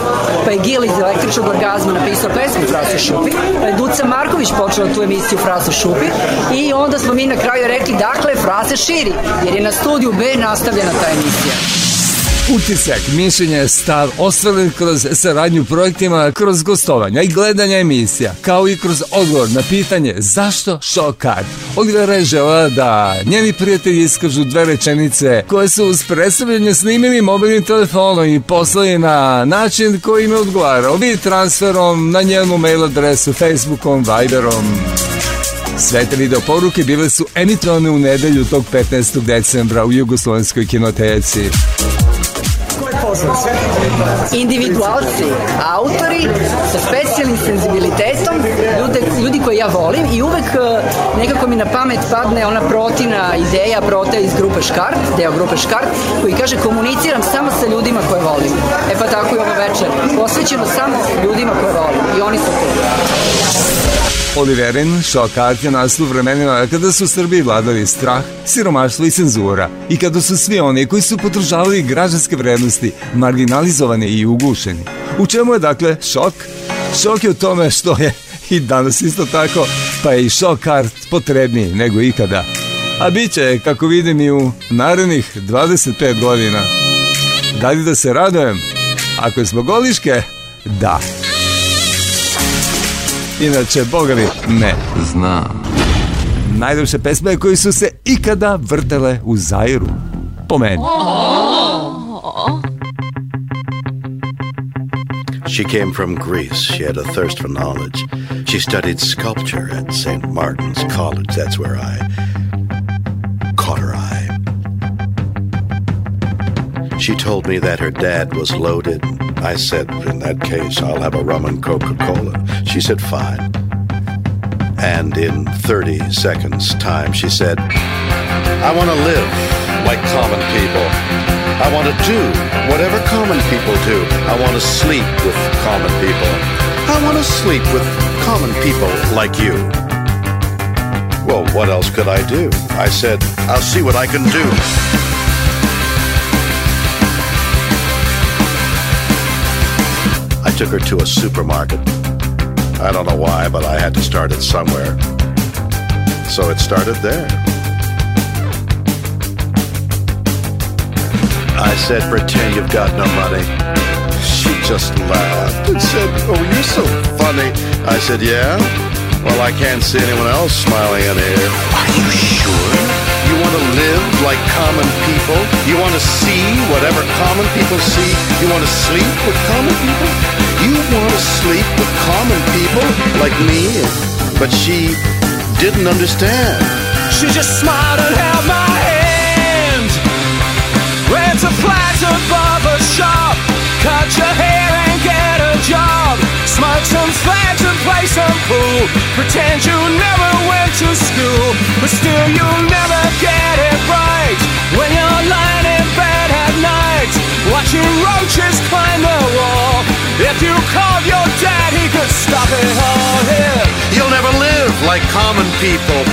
pa je Gil iz električnog orgazma napisao pesmu Frasu Šupi, pa je Duca Marković počela tu emisiju Frasu Šupi i onda smo mi na kraju rekli dakle Frase širi, jer je na studiju B nastavljena ta emisija. Utisak, mišljenje, stav ostvaren kroz saradnju projektima, kroz gostovanja i gledanja emisija, kao i kroz odgovor na pitanje zašto, šokad. kad. je žela da njeni prijatelji iskažu dve rečenice koje su uz predstavljanje snimili mobilnim telefonom i poslali na način koji im je odgovarao, bi transferom, na njenu mail adresu, Facebookom, Viberom. Sve te video poruke bile su emitovane u nedelju tog 15. decembra u Jugoslovenskoj kinoteci individualci, autori sa specijalnim senzibilitetom, ljude, ljudi koje ja volim i uvek e, nekako mi na pamet padne ona protina ideja prota iz grupe Škart, deo grupe Škart, koji kaže komuniciram samo sa ljudima koje volim. E pa tako i ovo večer. Posvećeno samo ljudima koje volim. I oni su tu. Oliverin šokatija nastu vremenima kada su Srbiji vladali strah, siromaštvo i cenzura i kada su svi oni koji su podržavali građanske vrednosti marginalizovani i ugušeni. U čemu je dakle šok? Šok je u tome što je i danas isto tako, pa je i šok kart potrebniji nego ikada. A bit će, kako vidim, i u narednih 25 godina. Da li da se radojem? Ako je zbog Oliške, da. Inače, bogavi, ne. Znam. Najljepše pesme koji su se ikada vrtele u Zairu. Po meni. Oh. She came from Greece. She had a thirst for knowledge. She studied sculpture at St. Martin's College. That's where I caught her eye. She told me that her dad was loaded. I said, In that case, I'll have a rum and Coca Cola. She said, Fine. And in 30 seconds' time, she said, I want to live like common people. I want to do whatever common people do. I want to sleep with common people. I want to sleep with common people like you. Well, what else could I do? I said, I'll see what I can do. I took her to a supermarket. I don't know why, but I had to start it somewhere. So it started there. I said, pretend you've got no money. She just laughed and said, oh, you're so funny. I said, yeah? Well, I can't see anyone else smiling in here. Are you sure? You want to live like common people? You want to see whatever common people see? You want to sleep with common people? You want to sleep with common people like me? But she didn't understand. She just smiled and held my a platter barber shop. Cut your hair and get a job. Smoke some fags and play some pool. Pretend you never went to school, but still you'll never get it right. When you're lying in bed at night, watching roaches climb the wall. If you called your dad, he could stop it all here. You'll never live like common people.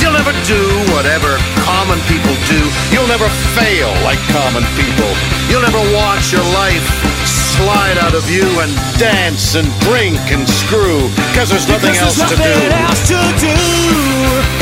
You'll never do whatever common people do. You'll never fail like common people. You'll never watch your life slide out of you and dance and drink and screw. Cause there's nothing, because there's else, nothing to else to do.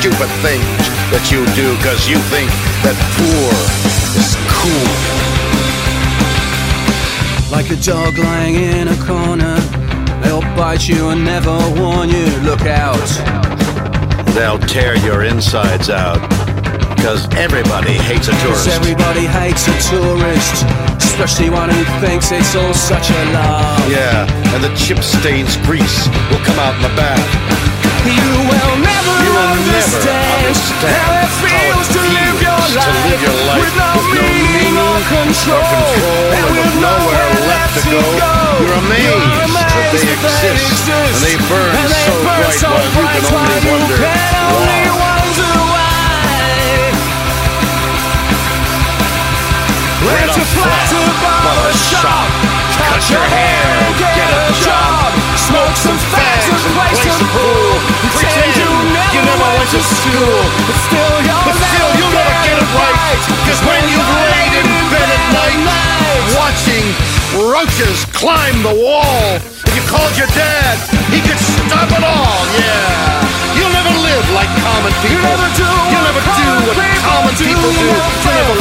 stupid things that you do because you think that poor is cool. Like a dog lying in a corner, they'll bite you and never warn you. Look out. They'll tear your insides out. Because everybody hates a tourist. Cause everybody hates a tourist. Especially one who thinks it's all such a lie. Yeah, and the chip stains grease will come out in the back. You will never understand, how it feels to, live to, live your life with no, meaning or control, and, with nowhere left to go. You're amazed, that, they exist, and they burn, and they so, burn bright, so bright you can only wonder can why. Wonder why. Rent a flat above a shop, cut your hair, get a job, smoke some fags, and play some pool. You never went to school, but still you are but still you never get it right. Cause when you've laid in bed at night, watching roaches climb the wall, if you called your dad, he could stop it all, yeah. You'll never live like common people. You'll never do, you'll never do what common people do. You'll never fail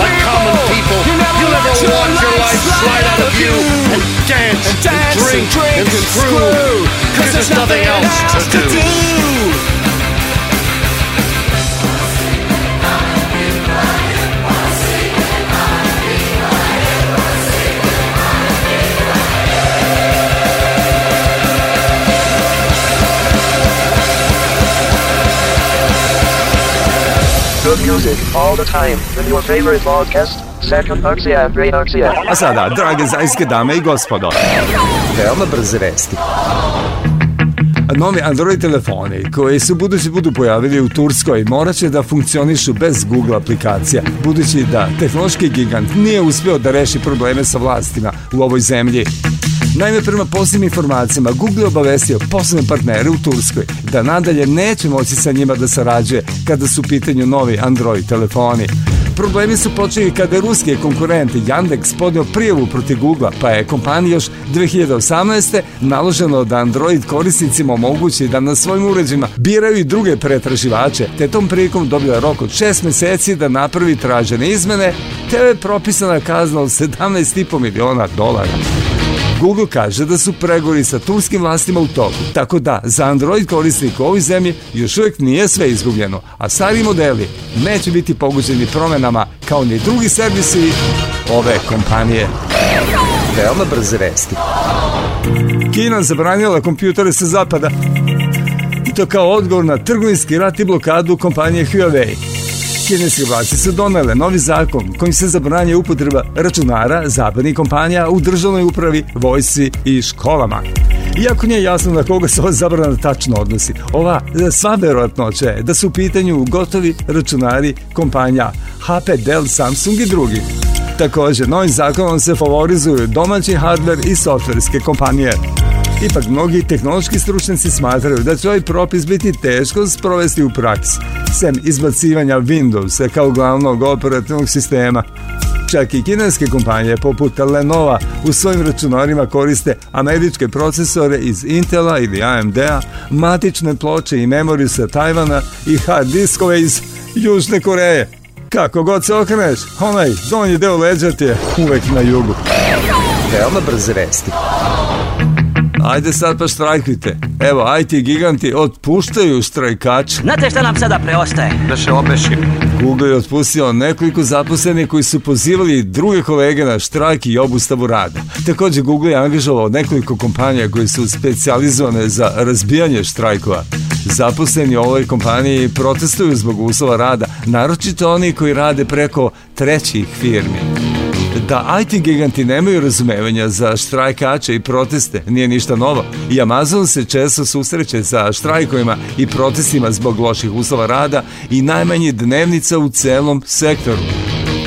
like common people. You'll never watch your life slide out of you and dance and drink and screw. Cause there's nothing else to do. music all the time with your favorite podcast, Second Oxia, Oxia. A sada, drage zajske dame i gospodo, veoma brze vesti. Novi Android telefoni koji se budući budu pojavili u Turskoj moraće da funkcionišu bez Google aplikacija, budući da tehnološki gigant nije uspio da reši probleme sa vlastima u ovoj zemlji. Naime, prema posljednim informacijama, Google je obavestio poslovne partnere u Turskoj da nadalje neće moći sa njima da sarađuje kada su u pitanju novi Android telefoni. Problemi su počeli kada je ruski konkurent Yandex podnio prijavu protiv Google, pa je kompanija još 2018. naloženo da Android korisnicima omogući da na svojim uređima biraju i druge pretraživače, te tom prilikom dobila rok od 6 meseci da napravi tražene izmene, te je propisana kazna od 17,5 miliona dolara. Google kaže da su pregovori sa turskim vlastima u toku, tako da za Android korisnik u ovoj zemlji još uvijek nije sve izgubljeno, a stari modeli neće biti poguđeni promenama kao ni drugi servisi ove kompanije. Veoma brze vesti. Kina zabranila kompjutere sa zapada i to kao odgovor na trgovinski rat i blokadu kompanije Huawei. Kineske vlasti su donele novi zakon kojim se zabranje upotreba računara zapadnih kompanija u državnoj upravi, vojsci i školama. Iako nije jasno na koga se ova zabrana tačno odnosi, ova e, sva verovatnoća je da su u pitanju gotovi računari kompanija HP, Dell, Samsung i drugi. Takođe, novim zakonom se favorizuju domaći hardware i softverske kompanije. Ipak, mnogi tehnološki stručnjaci smatraju da će ovaj propis biti teško sprovesti u praksi, sem izbacivanja Windowsa kao glavnog operativnog sistema. Čak i kineske kompanije poput Telenova u svojim računarima koriste američke procesore iz Intela ili AMD-a, matične ploče i memoriju sa Tajvana i hard diskove iz Južne Koreje. Kako god se okreneš, onaj donji deo leđa ti je uvek na jugu. Veoma brze vesti. Ajde sad pa štrajkujte. Evo, IT giganti otpuštaju štrajkače. Znate šta nam sada preostaje? Da se obešim. Google je otpustio nekoliko zaposlenih koji su pozivali druge kolege na štrajk i obustavu rada. Takođe, Google je angažovao nekoliko kompanija koje su specijalizovane za razbijanje štrajkova. Zaposleni u ovoj kompaniji protestuju zbog uslova rada, naročito oni koji rade preko trećih firmi da IT giganti nemaju razumevanja za štrajkače i proteste nije ništa novo i Amazon se često susreće sa štrajkovima i protestima zbog loših uslova rada i najmanje dnevnica u celom sektoru.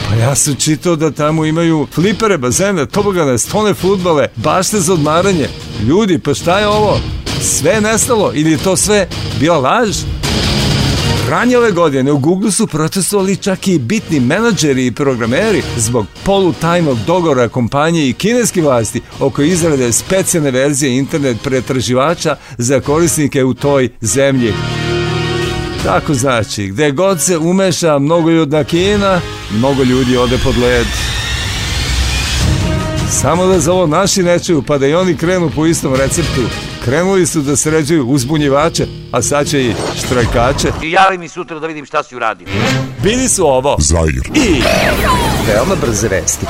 Pa ja sam čitao da tamo imaju flipere, bazene, tobogane, stone futbale, bašte za odmaranje. Ljudi, pa šta je ovo? Sve je nestalo ili je to sve bila laž? Ranjele godine u Google su protestovali čak i bitni menadžeri i programeri zbog polutajnog dogovora kompanije i kineske vlasti oko izrade specijalne verzije internet pretraživača za korisnike u toj zemlji. Tako znači, gde god se umeša mnogo mnogoljudna Kina, mnogo ljudi ode pod led. Samo da za ovo naši neću, pa da i oni krenu po istom receptu. Krenuli su da sređuju uzbunjivače, a sad će i štrajkače. I javi mi sutra da vidim šta si uradio. Bili su ovo. Zair. I... Veoma brze vesti.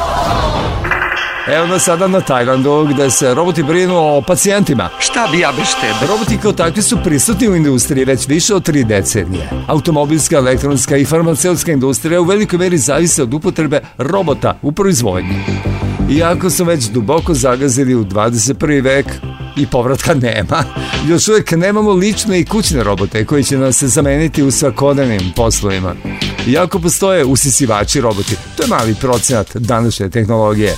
Evo nas sada na Tajlandu gde se roboti brinu o pacijentima. Šta bi ja bez tebe? Roboti kao takvi su prisutni u industriji već više od tri decenije. Automobilska, elektronska i farmaceutska industrija u velikoj meri zavise od upotrebe robota u proizvodnji. Iako su već duboko zagazili u 21. vek, i povratka nema. Još uvijek nemamo lične i kućne robote koji će nas zameniti u svakodnevnim poslovima. Iako postoje usisivači roboti, to je mali procenat današnje tehnologije.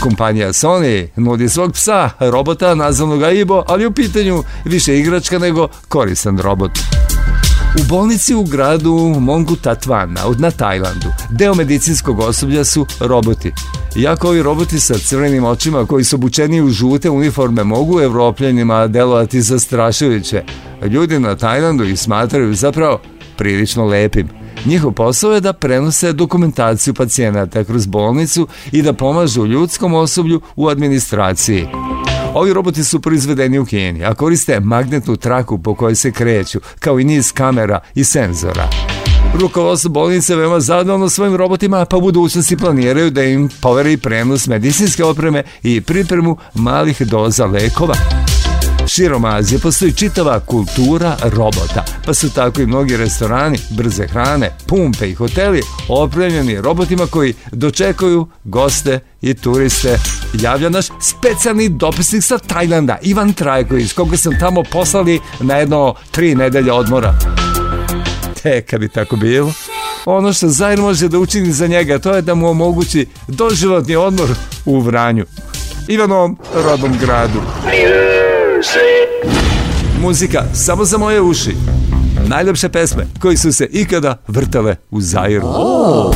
Kompanija Sony nudi svog psa, robota nazvanog Aibo, ali u pitanju više igračka nego koristan robot. U bolnici u gradu Mongu Tatvana na Tajlandu deo medicinskog osoblja su roboti. Iako ovi roboti sa crvenim očima koji su obučeni u žute uniforme mogu evropljanima delovati zastrašujuće, ljudi na Tajlandu ih smatraju zapravo prilično lepim. Njihov posao je da prenose dokumentaciju pacijenata kroz bolnicu i da pomažu ljudskom osoblju u administraciji. Ovi roboti su proizvedeni u Kini, a koriste magnetnu traku po kojoj se kreću, kao i niz kamera i senzora. Rukovodstvo bolnice veoma zadovoljno svojim robotima, pa u budućnosti planiraju da im poveri prenos medicinske opreme i pripremu malih doza lekova. Širom Azije postoji čitava kultura robota, pa su tako i mnogi restorani, brze hrane, pumpe i hoteli opremljeni robotima koji dočekuju goste i turiste. Javlja naš specijalni dopisnik sa Tajlanda, Ivan Trajković, koga sam tamo poslali na jedno tri nedelje odmora. Te, kad bi tako bilo. Ono što Zajer može da učini za njega, to je da mu omogući doživotni odmor u Vranju. Ivanom rodom gradu uši. Muzika samo za moje uši. Najljepše pesme koji su se ikada vrtale u zairu. Oh.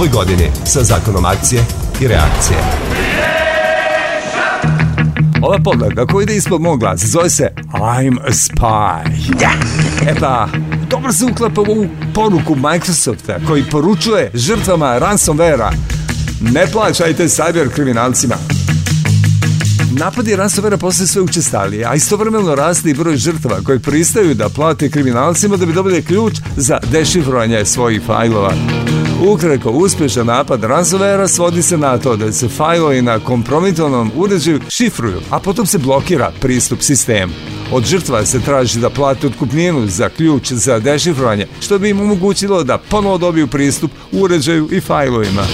ovoj godini sa zakonom akcije i reakcije. Ova podloga koja ide ispod mog glasa zove se I'm a spy. Yeah. E pa, dobro se uklapa u poruku Microsofta koji poručuje žrtvama ransomware-a ne plaćajte cyber kriminalcima. Napadi ransomware postaju sve učestalije, a istovremeno raste i broj žrtava koji pristaju da plate kriminalcima da bi dobili ključ za dešifrovanje svojih fajlova. Ukratko, uspešan napad ransomwarea svodi se na to da se fajlovi na kompromitovanom uređaju šifruju, a potom se blokira pristup sistemu. Od žrtva se traži da plate otkupninu za ključ za dešifrovanje, što bi im omogućilo da ponovo dobiju pristup uređaju i fajlovima.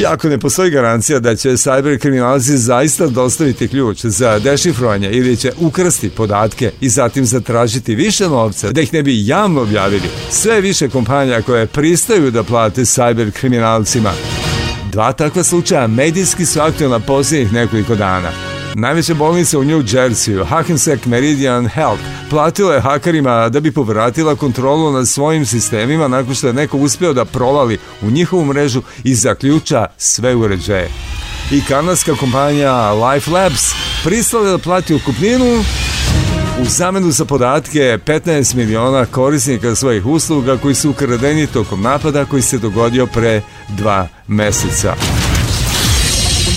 Iako ne postoji garancija da će cyber kriminalci zaista dostaviti ključ za dešifrovanje ili će ukrasti podatke i zatim zatražiti više novca da ih ne bi javno objavili. Sve više kompanija koje pristaju da plate cyber kriminalcima. Dva takva slučaja medijski su aktualna posljednjih nekoliko dana. Najveće bolnice u New Jersey, Hackensack Meridian Health, platila je hakerima da bi povratila kontrolu nad svojim sistemima nakon što je neko uspeo da provali u njihovu mrežu i zaključa sve uređaje. I kanadska kompanija Life Labs pristala da plati okupninu u zamenu za podatke 15 miliona korisnika svojih usluga koji su ukradeni tokom napada koji se dogodio pre dva meseca.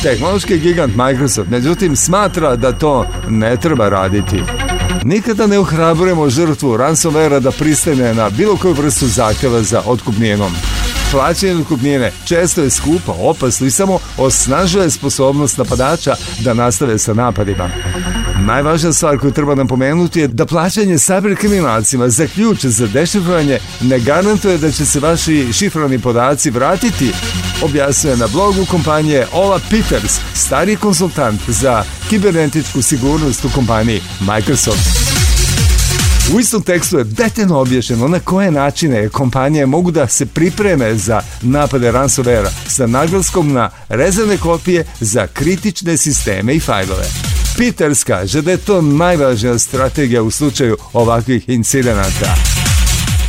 Tehnološki gigant Microsoft, međutim, smatra da to ne treba raditi. Nikada ne ohrabrujemo žrtvu ransomwarea da pristane na bilo koju vrstu zahtjeva za otkup njenom. Plaćanje otkupnjene često je skupa, opasno i samo osnažuje sposobnost napadača da nastave sa napadima. Najvažnija stvar koju treba napomenuti je da plaćanje cyber kriminalcima za ključ za dešifrovanje ne garantuje da će se vaši šifrovani podaci vratiti, objasnuje na blogu kompanije Ola Peters, stari konsultant za kibernetičku sigurnost u kompaniji Microsoft. U istom tekstu je detaljno objašnjeno na koje načine kompanije mogu da se pripreme za napade ransomwarea sa naglaskom na rezervne kopije za kritične sisteme i fajlove. Peters kaže da je to najvažnija strategija u slučaju ovakvih incidenata.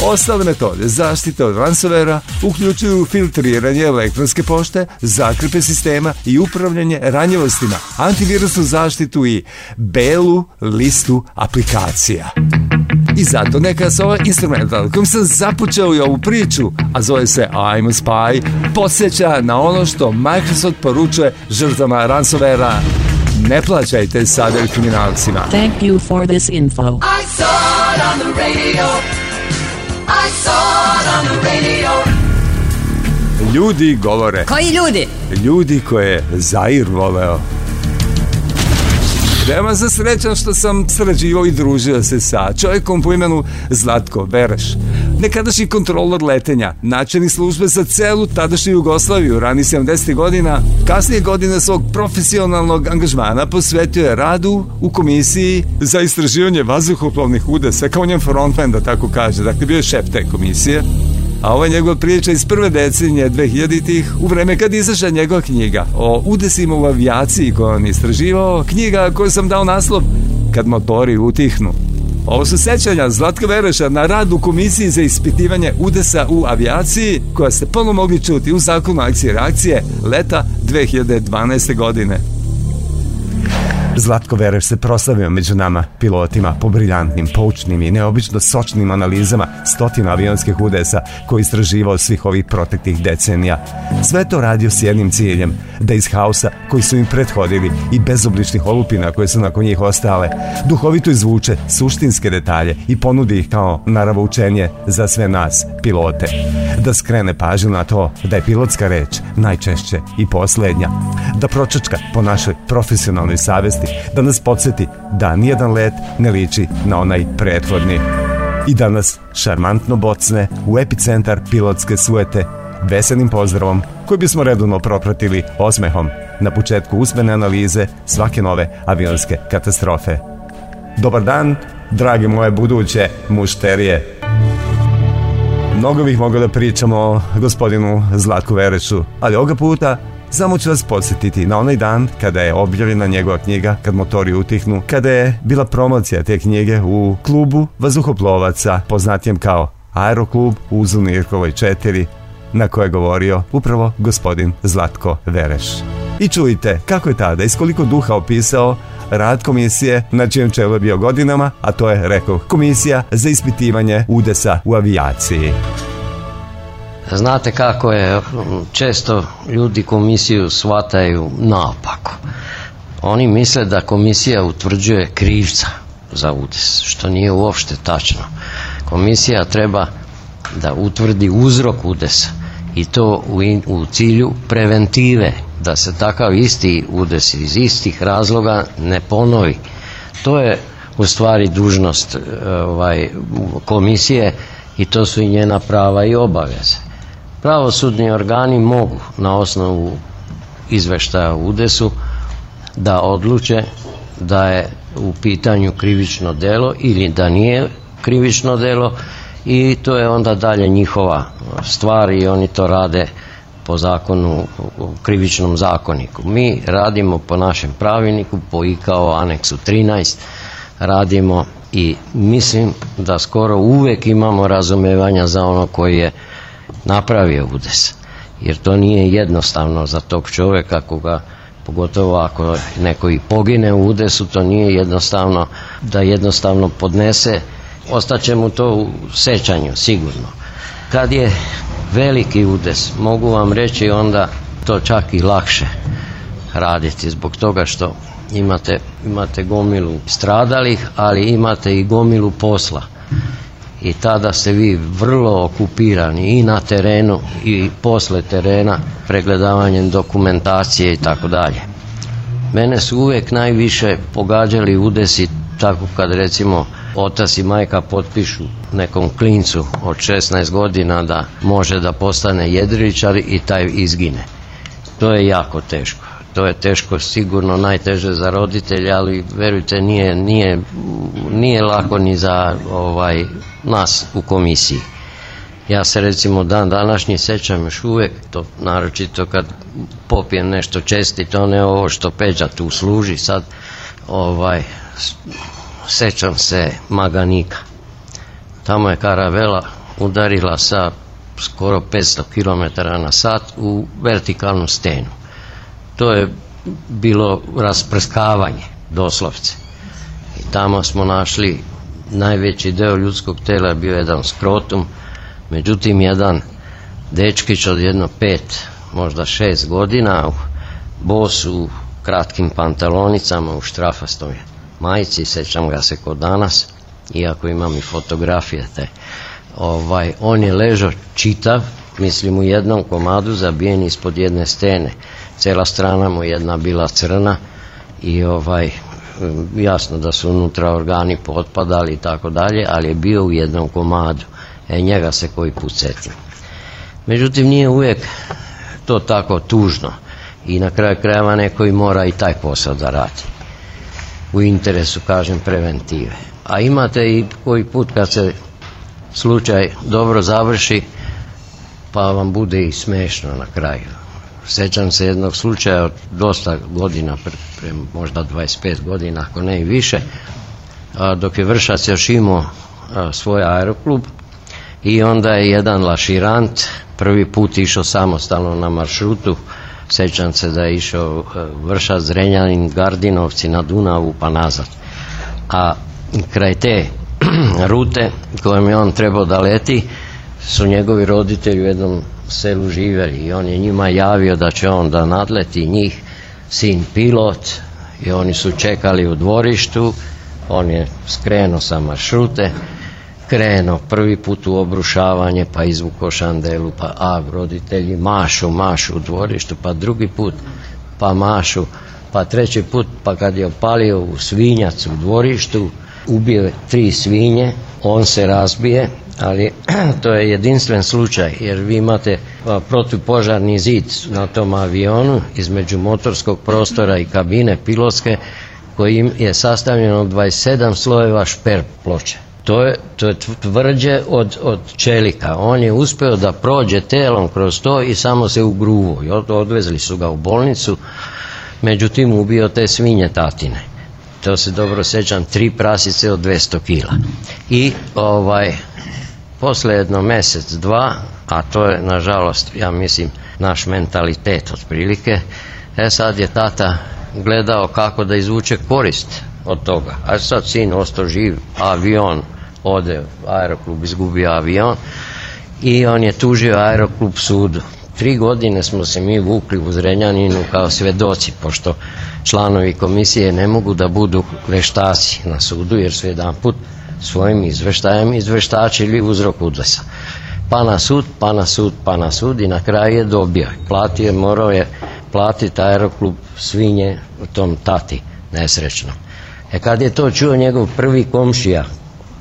Ostale metode zaštite od ransomwarea uključuju filtriranje elektronske pošte, zakrpe sistema i upravljanje ranjivostima, antivirusnu zaštitu i belu listu aplikacija. I zato neka se ovaj instrumental kojim sam započeo i ovu priču, a zove se I'm a Spy, podsjeća na ono što Microsoft poručuje žrtvama ransomwarea. Ne plaćajte cyber kriminalcima. Thank you for this info. I saw it on the radio. I saw it on the radio. Ljudi govore. Koji ljudi? Ljudi koje je Zair voleo. Veoma sam srećan što sam sarađivao i družio se sa čovjekom po imenu Zlatko Bereš. Nekadašnji kontroler letenja, načelnik službe za celu tadašnju Jugoslaviju, rani 70. godina, kasnije godine svog profesionalnog angažmana posvetio je radu u komisiji za istraživanje vazduhoplovnih udesa, kao njen frontman, da tako kaže. Dakle, bio je šef te komisije a ovo njegova priča iz prve decenije 2000-ih, u vreme kad izaša njegova knjiga o udesima u avijaciji koju on istraživao, knjiga koju sam dao naslov Kad motori utihnu. Ovo su sećanja Zlatka Vereša na rad u Komisiji za ispitivanje udesa u avijaciji, koja ste ponovno mogli čuti u zakonu akcije reakcije leta 2012. godine. Zlatko Verev se proslavio među nama pilotima po briljantnim, poučnim i neobično sočnim analizama stotina avionskih udesa koji istraživao svih ovih proteklih decenija. Sve to radio s jednim ciljem, da iz haosa koji su im prethodili i bezobličnih olupina koje su nakon njih ostale, duhovito izvuče suštinske detalje i ponudi ih kao naravoučenje za sve nas, pilote. Da skrene pažnju na to da je pilotska reč najčešće i poslednja. Da pročačka po našoj profesionalnoj savesti prošlosti, da nas podsjeti da nijedan let ne liči na onaj prethodni. I danas šarmantno bocne u epicentar pilotske suete veselim pozdravom koji bismo redovno propratili osmehom na početku usmene analize svake nove avionske katastrofe. Dobar dan, dragi moje buduće mušterije. Mnogo bih mogao da pričamo o gospodinu Zlatku Verešu, ali ovoga puta Samo ću vas podsjetiti na onaj dan kada je objavljena njegova knjiga Kad motori utihnu, kada je bila promocija te knjige u klubu vazduhoplovaca, poznatijem kao Aeroklub u Uzunirkovoj 4, na koje je govorio upravo gospodin Zlatko Vereš. I čujte kako je tada iskoliko duha opisao rad komisije na čijem čelu je bio godinama, a to je, rekao, komisija za ispitivanje udesa u avijaciji. Znate kako je, mm, često ljudi komisiju shvataju naopako. Oni misle da komisija utvrđuje krivca za udes, što nije uopšte tačno. Komisija treba da utvrdi uzrok udesa i to u, u cilju preventive, da se takav isti udes iz istih razloga ne ponovi. To je u stvari dužnost e, ovaj, komisije i to su i njena prava i obaveze. Pravosudni organi mogu na osnovu izveštaja u udesu da odluče da je u pitanju krivično delo ili da nije krivično delo i to je onda dalje njihova stvar i oni to rade po zakonu, u krivičnom zakoniku. Mi radimo po našem pravilniku, po IKO aneksu 13, radimo i mislim da skoro uvek imamo razumevanja za ono koji je napravio udes. Jer to nije jednostavno za tog čovjeka koga pogotovo ako neko i pogine u udesu, to nije jednostavno da jednostavno podnese, ostaće mu to u sećanju, sigurno. Kad je veliki udes, mogu vam reći onda to čak i lakše raditi zbog toga što imate, imate gomilu stradalih, ali imate i gomilu posla i tada ste vi vrlo okupirani i na terenu i posle terena pregledavanjem dokumentacije i tako dalje. Mene su uvek najviše pogađali udesi tako kad recimo otac i majka potpišu nekom klincu od 16 godina da može da postane jedriličar i taj izgine. To je jako teško to je teško sigurno najteže za roditelje ali verujte nije, nije, nije lako ni za ovaj nas u komisiji ja se recimo dan današnji sećam još uvijek to naročito kad popijem nešto čestito ne ovo što peđa tu služi sad ovaj sećam se maganika tamo je karavela udarila sa skoro 500 km na sat u vertikalnu stenu to je bilo rasprskavanje, doslovce. I tamo smo našli najveći deo ljudskog tela bio jedan skrotum, međutim jedan dečkić od jedno pet, možda šest godina, bos u kratkim pantalonicama, u štrafastom majici, sećam ga se kod danas, iako imam i fotografije te. Ovaj, on je ležao čitav, mislim u jednom komadu zabijen ispod jedne stene cela strana mu jedna bila crna i ovaj jasno da su unutra organi potpadali i tako dalje, ali je bio u jednom komadu. E, njega se koji put setim. Međutim, nije uvijek to tako tužno i na kraju krajeva neko i mora i taj posao da radi. U interesu, kažem, preventive. A imate i koji put kad se slučaj dobro završi, pa vam bude i smešno na kraju sećam se jednog slučaja od dosta godina, pre, pre možda 25 godina, ako ne i više, a, dok je Vršac još imao a, svoj aeroklub i onda je jedan laširant prvi put išao samostalno na maršrutu sećam se da je išao Vršac, Zrenjanin, Gardinovci na Dunavu pa nazad a kraj te rute kojom je on trebao da leti su njegovi roditelji u jednom selu živeli i on je njima javio da će on da nadleti njih sin pilot i oni su čekali u dvorištu on je skrenuo sa maršrute krenuo prvi put u obrušavanje pa izvuko šandelu pa a roditelji mašu mašu u dvorištu pa drugi put pa mašu pa treći put pa kad je opalio u svinjac u dvorištu ubio tri svinje on se razbije, ali to je jedinstven slučaj jer vi imate protupožarni zid na tom avionu između motorskog prostora i kabine pilotske koji je sastavljen od 27 slojeva šper ploče. To je, to je tvrđe od, od čelika. On je uspeo da prođe telom kroz to i samo se ugruvo. Odvezli su ga u bolnicu, međutim ubio te svinje tatine to se dobro sećam, tri prasice od 200 kila. I ovaj, posle jedno mesec, dva, a to je nažalost, ja mislim, naš mentalitet otprilike, e sad je tata gledao kako da izvuče korist od toga. A sad sin ostao živ, avion ode, aeroklub izgubi avion i on je tužio aeroklub sudu tri godine smo se mi vukli u Zrenjaninu kao svedoci, pošto članovi komisije ne mogu da budu veštasi na sudu, jer su jedan put svojim izveštajem izveštačili uzrok udesa. Pa na sud, pa na sud, pa na sud i na kraju je dobio. Platio je, morao je platiti aeroklub svinje tom tati nesrećnom. E kad je to čuo njegov prvi komšija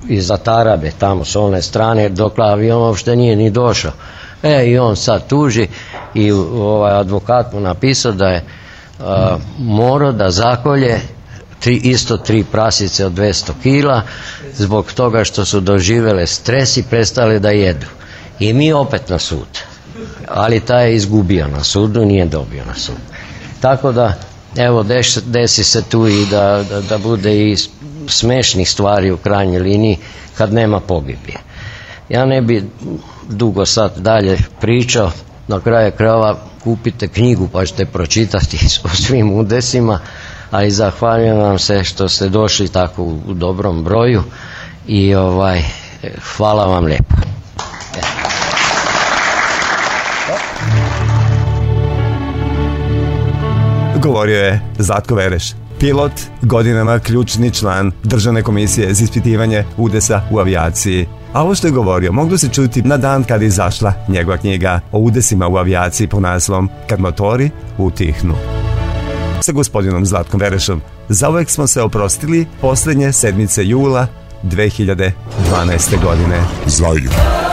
iz Atarabe, tamo s one strane, dokle avion uopšte nije ni došao. E, i on sad tuži i ovaj advokat mu napisao da je a, e, morao da zakolje tri, isto tri prasice od 200 kila zbog toga što su doživele stres i prestale da jedu. I mi opet na sud. Ali ta je izgubio na sudu, nije dobio na sudu. Tako da, evo, deš, desi se tu i da, da, da bude i smešnih stvari u krajnjoj liniji kad nema pogibije. Ja ne bi dugo sad dalje pričao, na kraju krava kupite knjigu pa ćete pročitati o svim udesima, a i zahvaljujem vam se što ste došli tako u dobrom broju i ovaj, hvala vam lijepo. Govorio je Zlatko Vereš pilot, godinama ključni član Državne komisije za ispitivanje udesa u avijaciji. A ovo što je govorio moglo se čuti na dan kada je izašla njegova knjiga o udesima u avijaciji po naslovom Kad motori utihnu. Sa gospodinom Zlatkom Verešom zauvek smo se oprostili poslednje sedmice jula 2012. godine. Zajedno.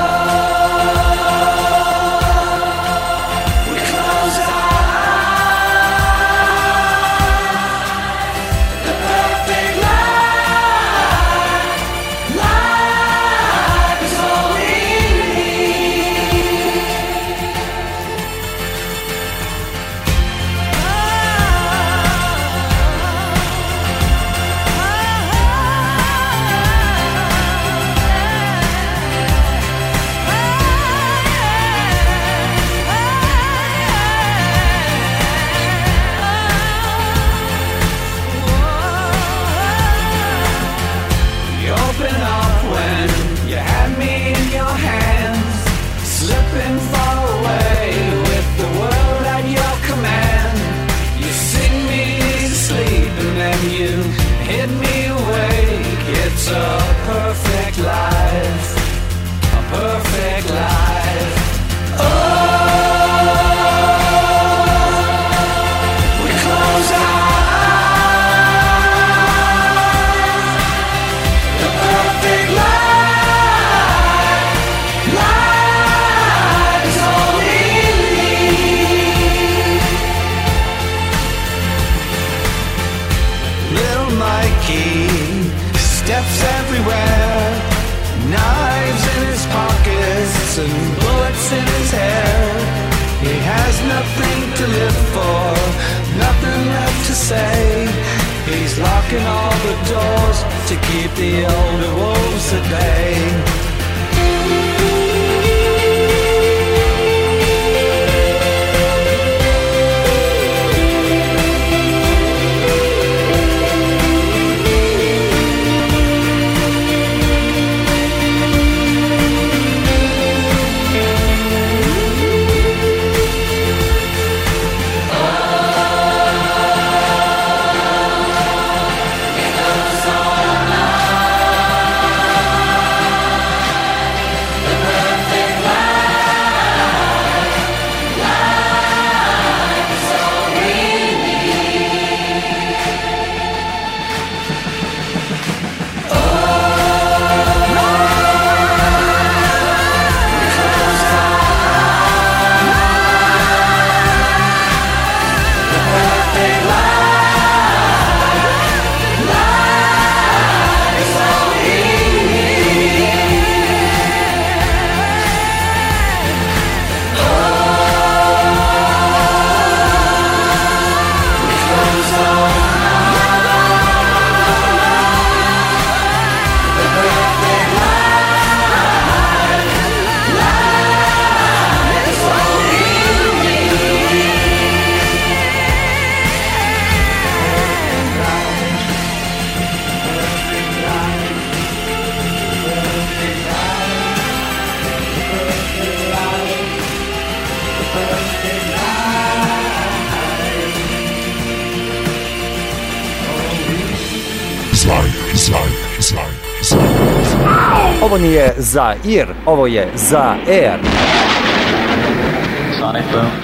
za IR, ovo je za ER.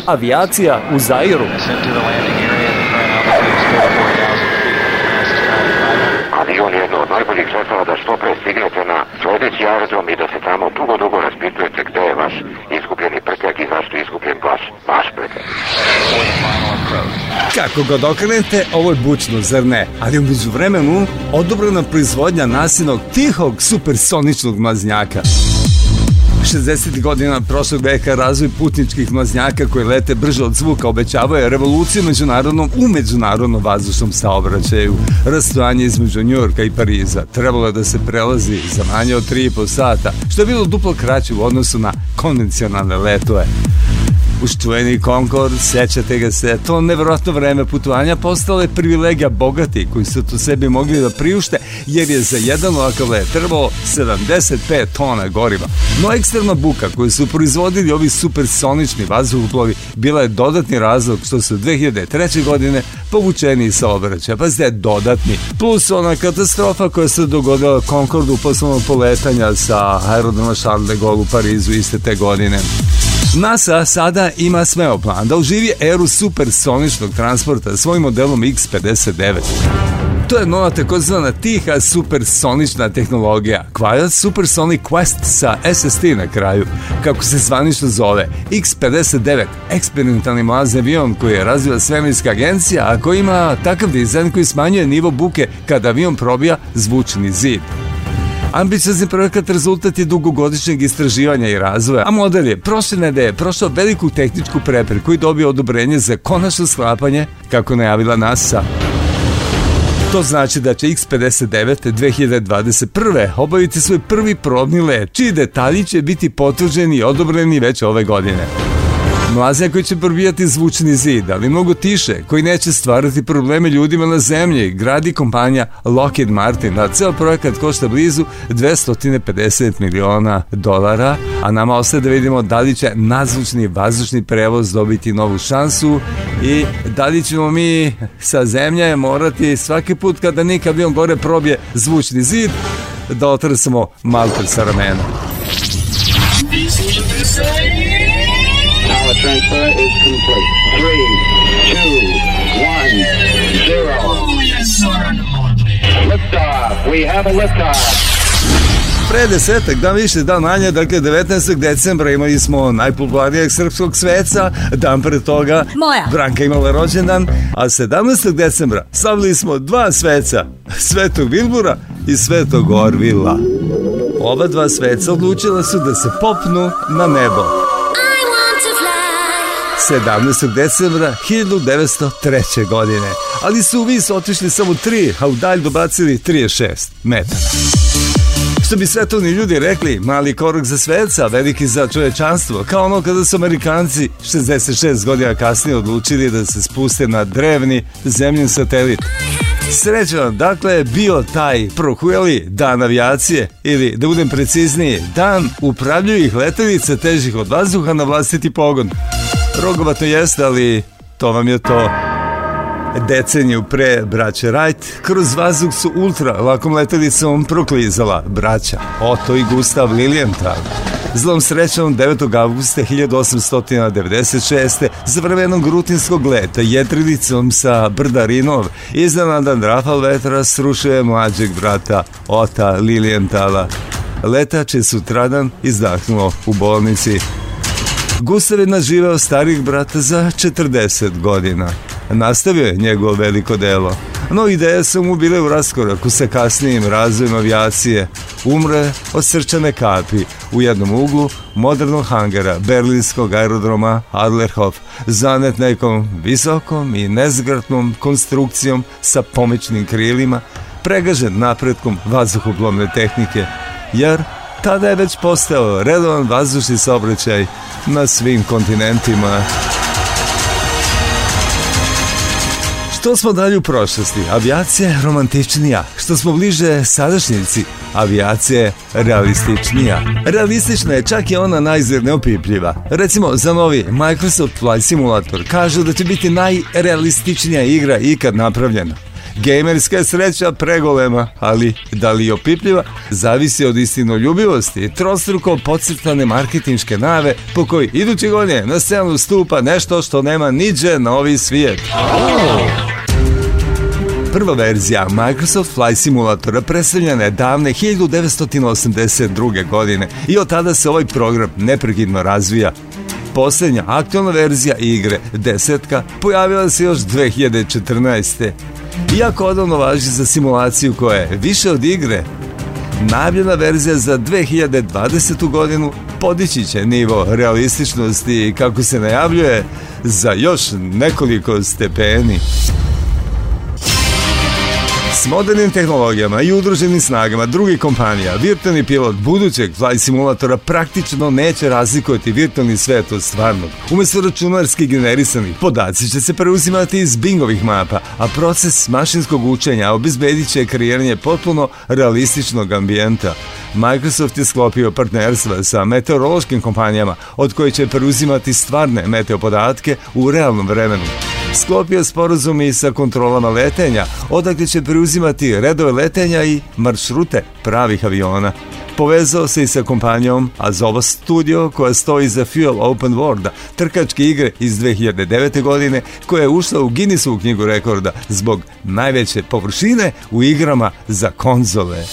Avijacija u Zairu. Avion je jedno od najboljih sredstava da što pre stignete na sledeći aerodrom i da se tamo dugo, dugo Kako god okrenete, ovo je bučno, zrne, ne? Ali u međuvremenu odobrena proizvodnja nasinog tihog supersoničnog maznjaka. 60. godina prošlog veka razvoj putničkih maznjaka koji lete brže od zvuka obećavao je revoluciju međunarodnom u međunarodnom vazdušnom saobraćaju. Rastojanje između Njorka i Pariza trebalo je da se prelazi za manje od 3,5 sata, što je bilo duplo kraće u odnosu na konvencionalne letove. Uz čuveni Concord, sećate ga se, to nevjerojatno vreme putovanja postale privilegija bogati koji su tu sebi mogli da priušte, jer je za jedan lokale trebao 75 tona goriva. No ekstremna buka koju su proizvodili ovi supersonični vazduhoplovi bila je dodatni razlog što su 2003. godine povučeni sa obraća. Pa ste dodatni. Plus ona katastrofa koja se dogodila Concordu poslovno poletanja sa aerodroma Charles de Gaulle u Parizu iste te godine. NASA sada ima smeo plan da uživi eru supersoničnog transporta svojim modelom X-59. To je nova takozvana tiha supersonična tehnologija, kvaja Supersonic Quest sa SST na kraju, kako se zvanično zove, X-59, eksperimentalni mlazni avion koji je razvila svemirska agencija, a koji ima takav dizajn koji smanjuje nivo buke kada avion probija zvučni zid. Ambiciozni projekat rezultat je dugogodišnjeg istraživanja i razvoja, a model je prošle nedeje prošao veliku tehničku prepreku i dobio odobrenje za konačno sklapanje, kako najavila NASA. To znači da će X-59 2021. obaviti svoj prvi probni let, čiji detalji će biti potvrđeni i odobreni već ove godine. Mlaznja koji će probijati zvučni zid, ali mnogo tiše, koji neće stvarati probleme ljudima na zemlji, gradi kompanija Lockheed Martin, a ceo projekat košta blizu 250 miliona dolara, a nama ostaje da vidimo da li će nazvučni vazdušni prevoz dobiti novu šansu i da li ćemo mi sa zemlje morati svaki put kada nik avion gore probije zvučni zid da otresemo malter sa ramena. transfer is complete. Three, two, one, zero. Liftoff. We have a liftoff. Pre desetak, dan više, dan manje, dakle 19. decembra imali smo najpopularnijeg srpskog sveca, dan pre toga Moja. Branka imala rođendan, a 17. decembra slavili smo dva sveca, Svetog Vilbura i Svetog Orvila. Ova dva sveca odlučila su da se popnu na nebo. 17. decembra 1903. godine, ali su u vis otišli samo 3, a u dalj dobacili 36 metara. Što bi svetovni ljudi rekli, mali korak za sveca, veliki za čovečanstvo, kao ono kada su Amerikanci 66 godina kasnije odlučili da se spuste na drevni zemljin satelit. Srećan, dakle, bio taj prohujeli dan avijacije ili, da budem precizniji, dan upravljivih letelica težih od vazduha na vlastiti pogon. Rogovato jeste, ali to vam je to deceniju pre braće Rajt, kroz vazduh su ultra lakom letelicom proklizala braća Oto i Gustav Lilienthal. Zlom srećom 9. augusta 1896. za vremenom grutinskog leta jetrilicom sa Brda Rinov iznenadan rafal vetra srušuje mlađeg brata Ota Lilienthala. Letač je sutradan izdahnuo u bolnici. Gustav je nadživeo starih brata za 40 godina. Nastavio je njegovo veliko delo, no ideje su mu bile u raskoraku sa kasnijim razvojem avijacije. Umre od srčane kapi u jednom uglu modernog hangara berlinskog aerodroma Adlerhof, zanet nekom visokom i nezgratnom konstrukcijom sa pomičnim krilima, pregažen napretkom vazduhoplovne tehnike, jer tada je već postao redovan vazdušni saobraćaj na svim kontinentima. Što smo dalje u prošlosti? Avijacija je romantičnija. Što smo bliže sadašnjici? Avijacija je realističnija. Realistična je čak i ona najzir neopipljiva. Recimo, za novi Microsoft Flight Simulator kažu da će biti najrealističnija igra ikad napravljena. Gamerska sreća pregolema, ali da li je opipljiva, zavisi od istinoljubivosti i trostruko podcrtane marketinške nave po kojoj iduće godine na scenu stupa nešto što nema niđe na ovi svijet. prva verzija Microsoft Flight Simulatora predstavljena je davne 1982. godine i od tada se ovaj program neprekidno razvija. Poslednja aktualna verzija igre, desetka, pojavila se još 2014. Iako odavno važi za simulaciju koja je više od igre, najavljena verzija za 2020. godinu podići će nivo realističnosti kako se najavljuje za još nekoliko stepeni. S modernim tehnologijama i udruženim snagama drugih kompanija, virtualni pilot budućeg flight simulatora praktično neće razlikovati virtualni svet od stvarnog. Umesto računarski generisanih, podaci će se preuzimati iz bingovih mapa, a proces mašinskog učenja obizbedit će kreiranje potpuno realističnog ambijenta. Microsoft je sklopio partnerstva sa meteorološkim kompanijama, od koje će preuzimati stvarne meteo podatke u realnom vremenu sklopio sporozum i sa kontrolama letenja, odakle će preuzimati redove letenja i maršrute pravih aviona. Povezao se i sa kompanijom Azova Studio koja stoji za Fuel Open World, trkačke igre iz 2009. godine koja je ušla u Guinnessovu knjigu rekorda zbog najveće površine u igrama za konzole.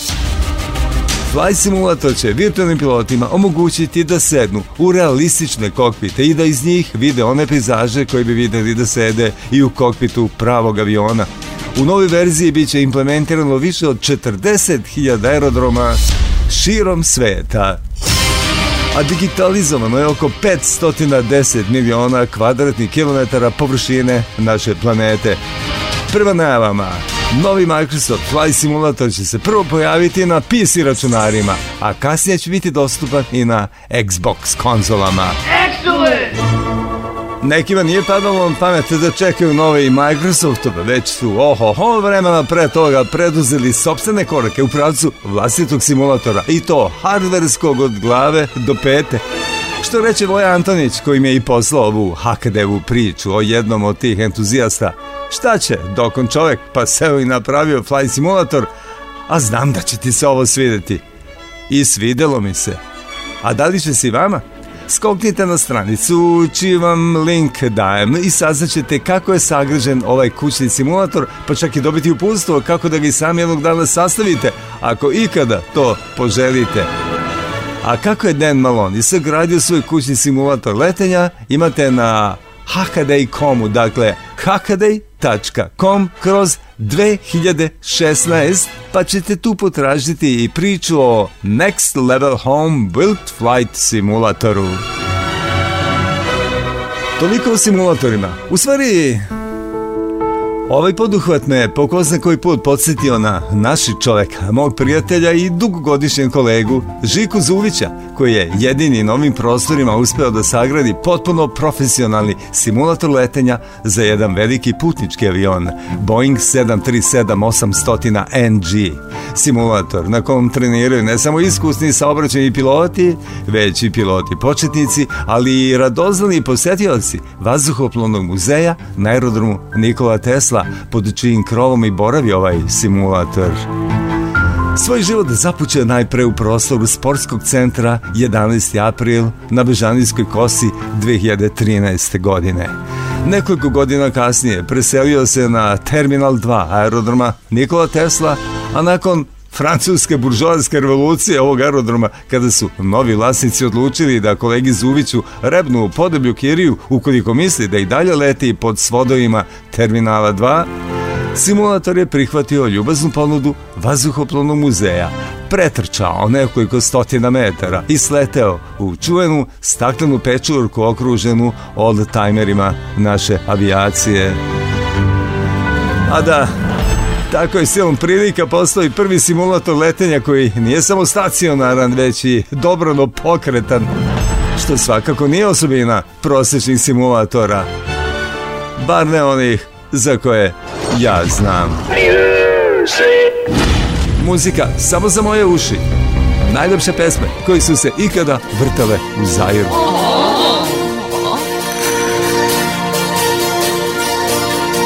Fly Simulator će virtualnim pilotima omogućiti da sednu u realistične kokpite i da iz njih vide one pejzaže koje bi videli da sede i u kokpitu pravog aviona. U novoj verziji biće implementirano više od 40.000 aerodroma širom sveta a digitalizovano je oko 510 miliona kvadratnih kilometara površine naše planete. Prema najavama, Novi Microsoft Flight Simulator će se prvo pojaviti na PC računarima, a kasnije će biti dostupan i na Xbox konzolama. Excellent! Nekima nije padalo na pamet da čekaju nove i Microsoftove, već su ohoho vremena pre toga preduzeli sopstvene korake u pravcu vlastitog simulatora i to hardverskog od glave do pete. Što reče Voja Antonić koji mi je i poslao ovu hakadevu priču o jednom od tih entuzijasta. Šta će, dokon čovek pa seo i napravio flight simulator, a znam da će ti se ovo svideti. I svidelo mi se. A da li će si vama? Skoknite na stranicu čiji vam link dajem i saznaćete kako je sagrađen ovaj kućni simulator, pa čak i dobiti uputstvo kako da ga i sami jednog dana sastavite, ako ikada to poželite. A kako je Dan Malone i sagradio svoj kućni simulator letenja, imate na hakaday.comu, dakle hakaday.com kroz 2016, pa ćete tu potražiti i priču o Next Level Home Built Flight simulatoru. Toliko o simulatorima. U stvari, Ovaj poduhvat me po ko zna koji put podsjetio na našeg čoveka, mog prijatelja i dugogodišnjeg kolegu Žiku Zuvića, koji je jedini novim prostorima uspeo da sagradi potpuno profesionalni simulator letenja za jedan veliki putnički avion Boeing 737-800 NG. Simulator na kom treniraju ne samo iskusni saobraćeni piloti, već i piloti početnici, ali i radoznali posetioci vazduhoplovnog muzeja na aerodromu Nikola Tesla, pod čijim krovom i boravi ovaj simulator. Svoj život započeo najpre u prostoru sportskog centra 11. april na Bežanijskoj kosi 2013. godine. Nekoliko godina kasnije preselio se na Terminal 2 aerodroma Nikola Tesla, a nakon francuske buržoazke revolucije ovog aerodroma, kada su novi vlasnici odlučili da kolegi Zuviću rebnu u podeblju Kiriju ukoliko misli da i dalje leti pod svodovima Terminala 2, Simulator je prihvatio ljubaznu ponudu vazduhoplovnog muzeja, pretrčao nekoliko stotina metara i sleteo u čuvenu staklenu pečurku okruženu od tajmerima naše avijacije. A da, tako je silom prilika postao i prvi simulator letenja koji nije samo stacionaran, već i dobrono pokretan, što svakako nije osobina prosečnih simulatora, bar ne onih za koje Ja znam. Muzika samo za moje uši. Najljepše pesme koje su se ikada vrtale u zajednu.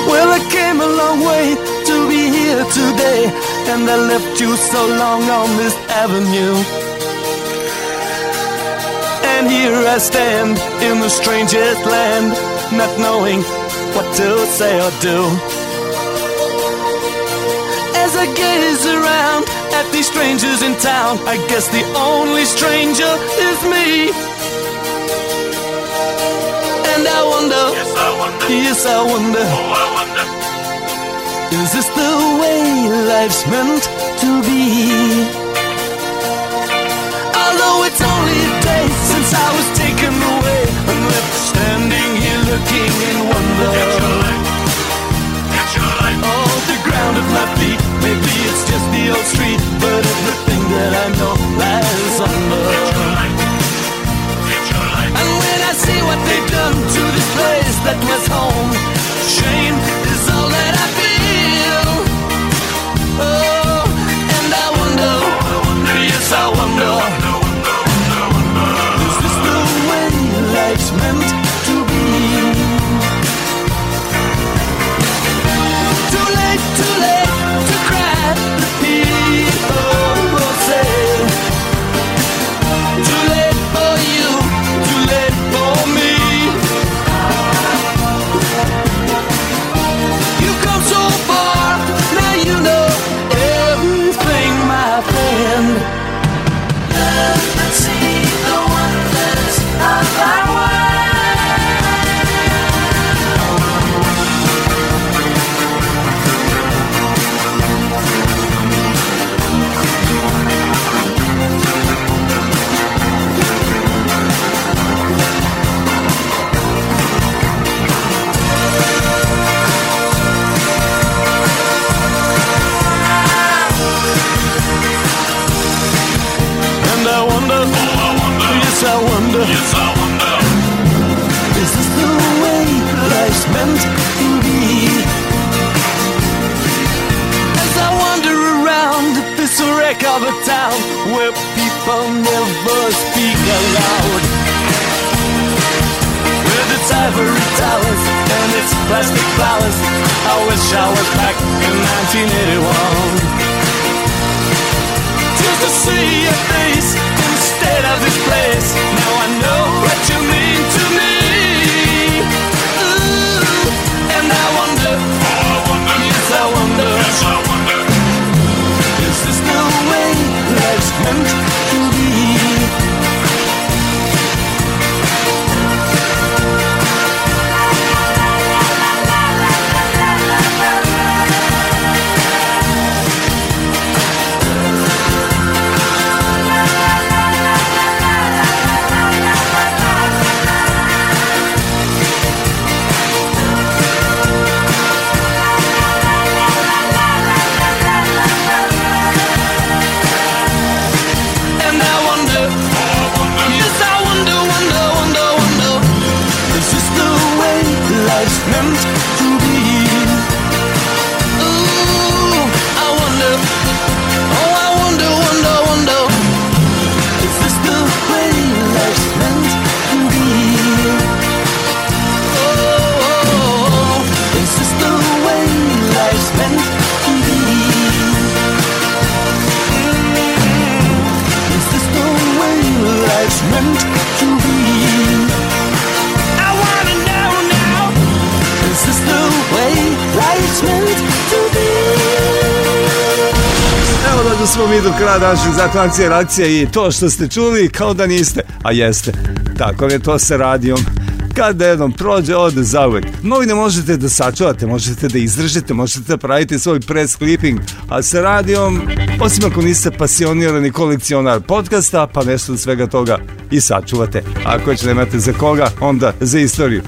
Well, I came a long way to be here today And I left you so long on this avenue And here I stand in the strangest land Not knowing what to say or do I gaze around at these strangers in town. I guess the only stranger is me. And I wonder, yes, I wonder, yes, I wonder, oh, I wonder. is this the way life's meant to be? Although it's only a day since I was taken away, and left standing here looking in wonder. At your life, at your life, Oh, the ground of my feet it's just the old street, but everything that I know lies under. And when I see what they've done to this place that was flowers and its plastic flowers. I wish I was back in 1981. Just to see your face instead of this place. Now I know what you mean to me. Ooh, and I wonder, oh, I wonder, yes, I wonder, yes, I wonder. Is this the way life's meant? da, da, da za to akcija, reakcija i to što ste čuli kao da niste, a jeste. Tako je to sa radijom. Kada jednom prođe, ode zauvek. Novine možete da sačuvate, možete da izdržite, možete da pravite svoj press clipping, a sa radijom, osim ako niste pasionirani kolekcionar podcasta, pa nešto od svega toga i sačuvate. Ako već nemate za koga, onda za istoriju.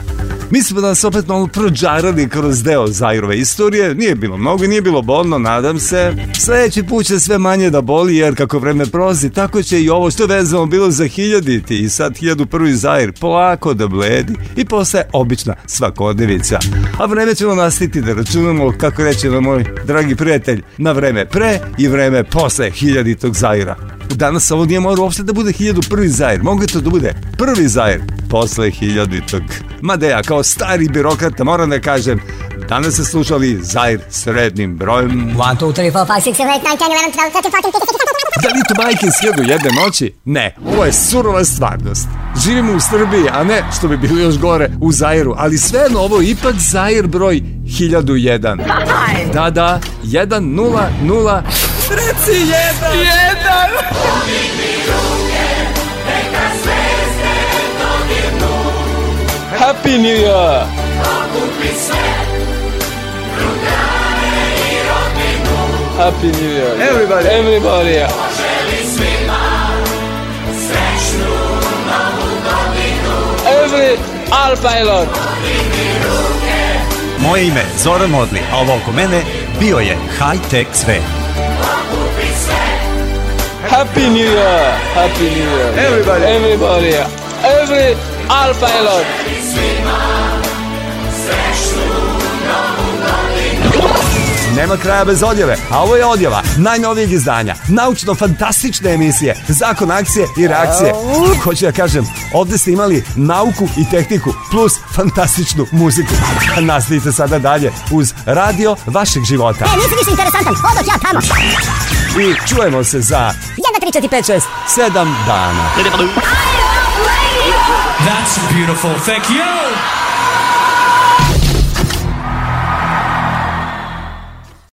Mi smo danas opet malo prođarali kroz deo Zajrove istorije, nije bilo mnogo i nije bilo bolno, nadam se. Sljedeći put će sve manje da boli, jer kako vreme prolazi, tako će i ovo što vezano bilo za hiljaditi i sad hiljadu prvi Zajr polako da bledi i postaje obična svakodnevica. A vreme ćemo nastaviti da računamo, kako reče na moj dragi prijatelj, na vreme pre i vreme posle hiljaditog Zajra. Danas ovo nije morao uopšte da bude 1001. zajer. Mogu to da bude prvi zajer posle hiljaditog. Mada ja kao stari birokrata moram da kažem Danas ste slušali Zair srednim brojem 1, 2, 3, 4, 5, 6, 7, 8, 9, 10, 11, 12, 13, 14, 15 Da li to majke iz hiljadu jedne noći? Ne, ovo je surova stvarnost Živimo u Srbiji, a ne, što bi bilo još gore, u Zairu Ali svejedno ovo je ipak Zair broj 1001 Da, da, 1, 0, 0 Reci 1 1 Happy New Year! Happy New Year. Everybody. Everybody. Yeah. Every Al Pilot. Moje ime Zoran Modli, a ovo oko mene bio je High Tech Sve. Happy New Year. Happy New Year. Everybody. Everybody. Yeah. Every Al Pilot. Srećnu Nema kraja bez odjave, a ovo je odjava najnovijeg izdanja, naučno-fantastične emisije, zakon akcije i reakcije. Hoću da kažem, ovde ste imali nauku i tehniku, plus fantastičnu muziku. Pa nastavite sada dalje uz radio vašeg života. E, nisi više interesantan, odoh ja tamo. I čujemo se za 1, 3, 4, 5, 6, 7 dana. That's beautiful, thank you.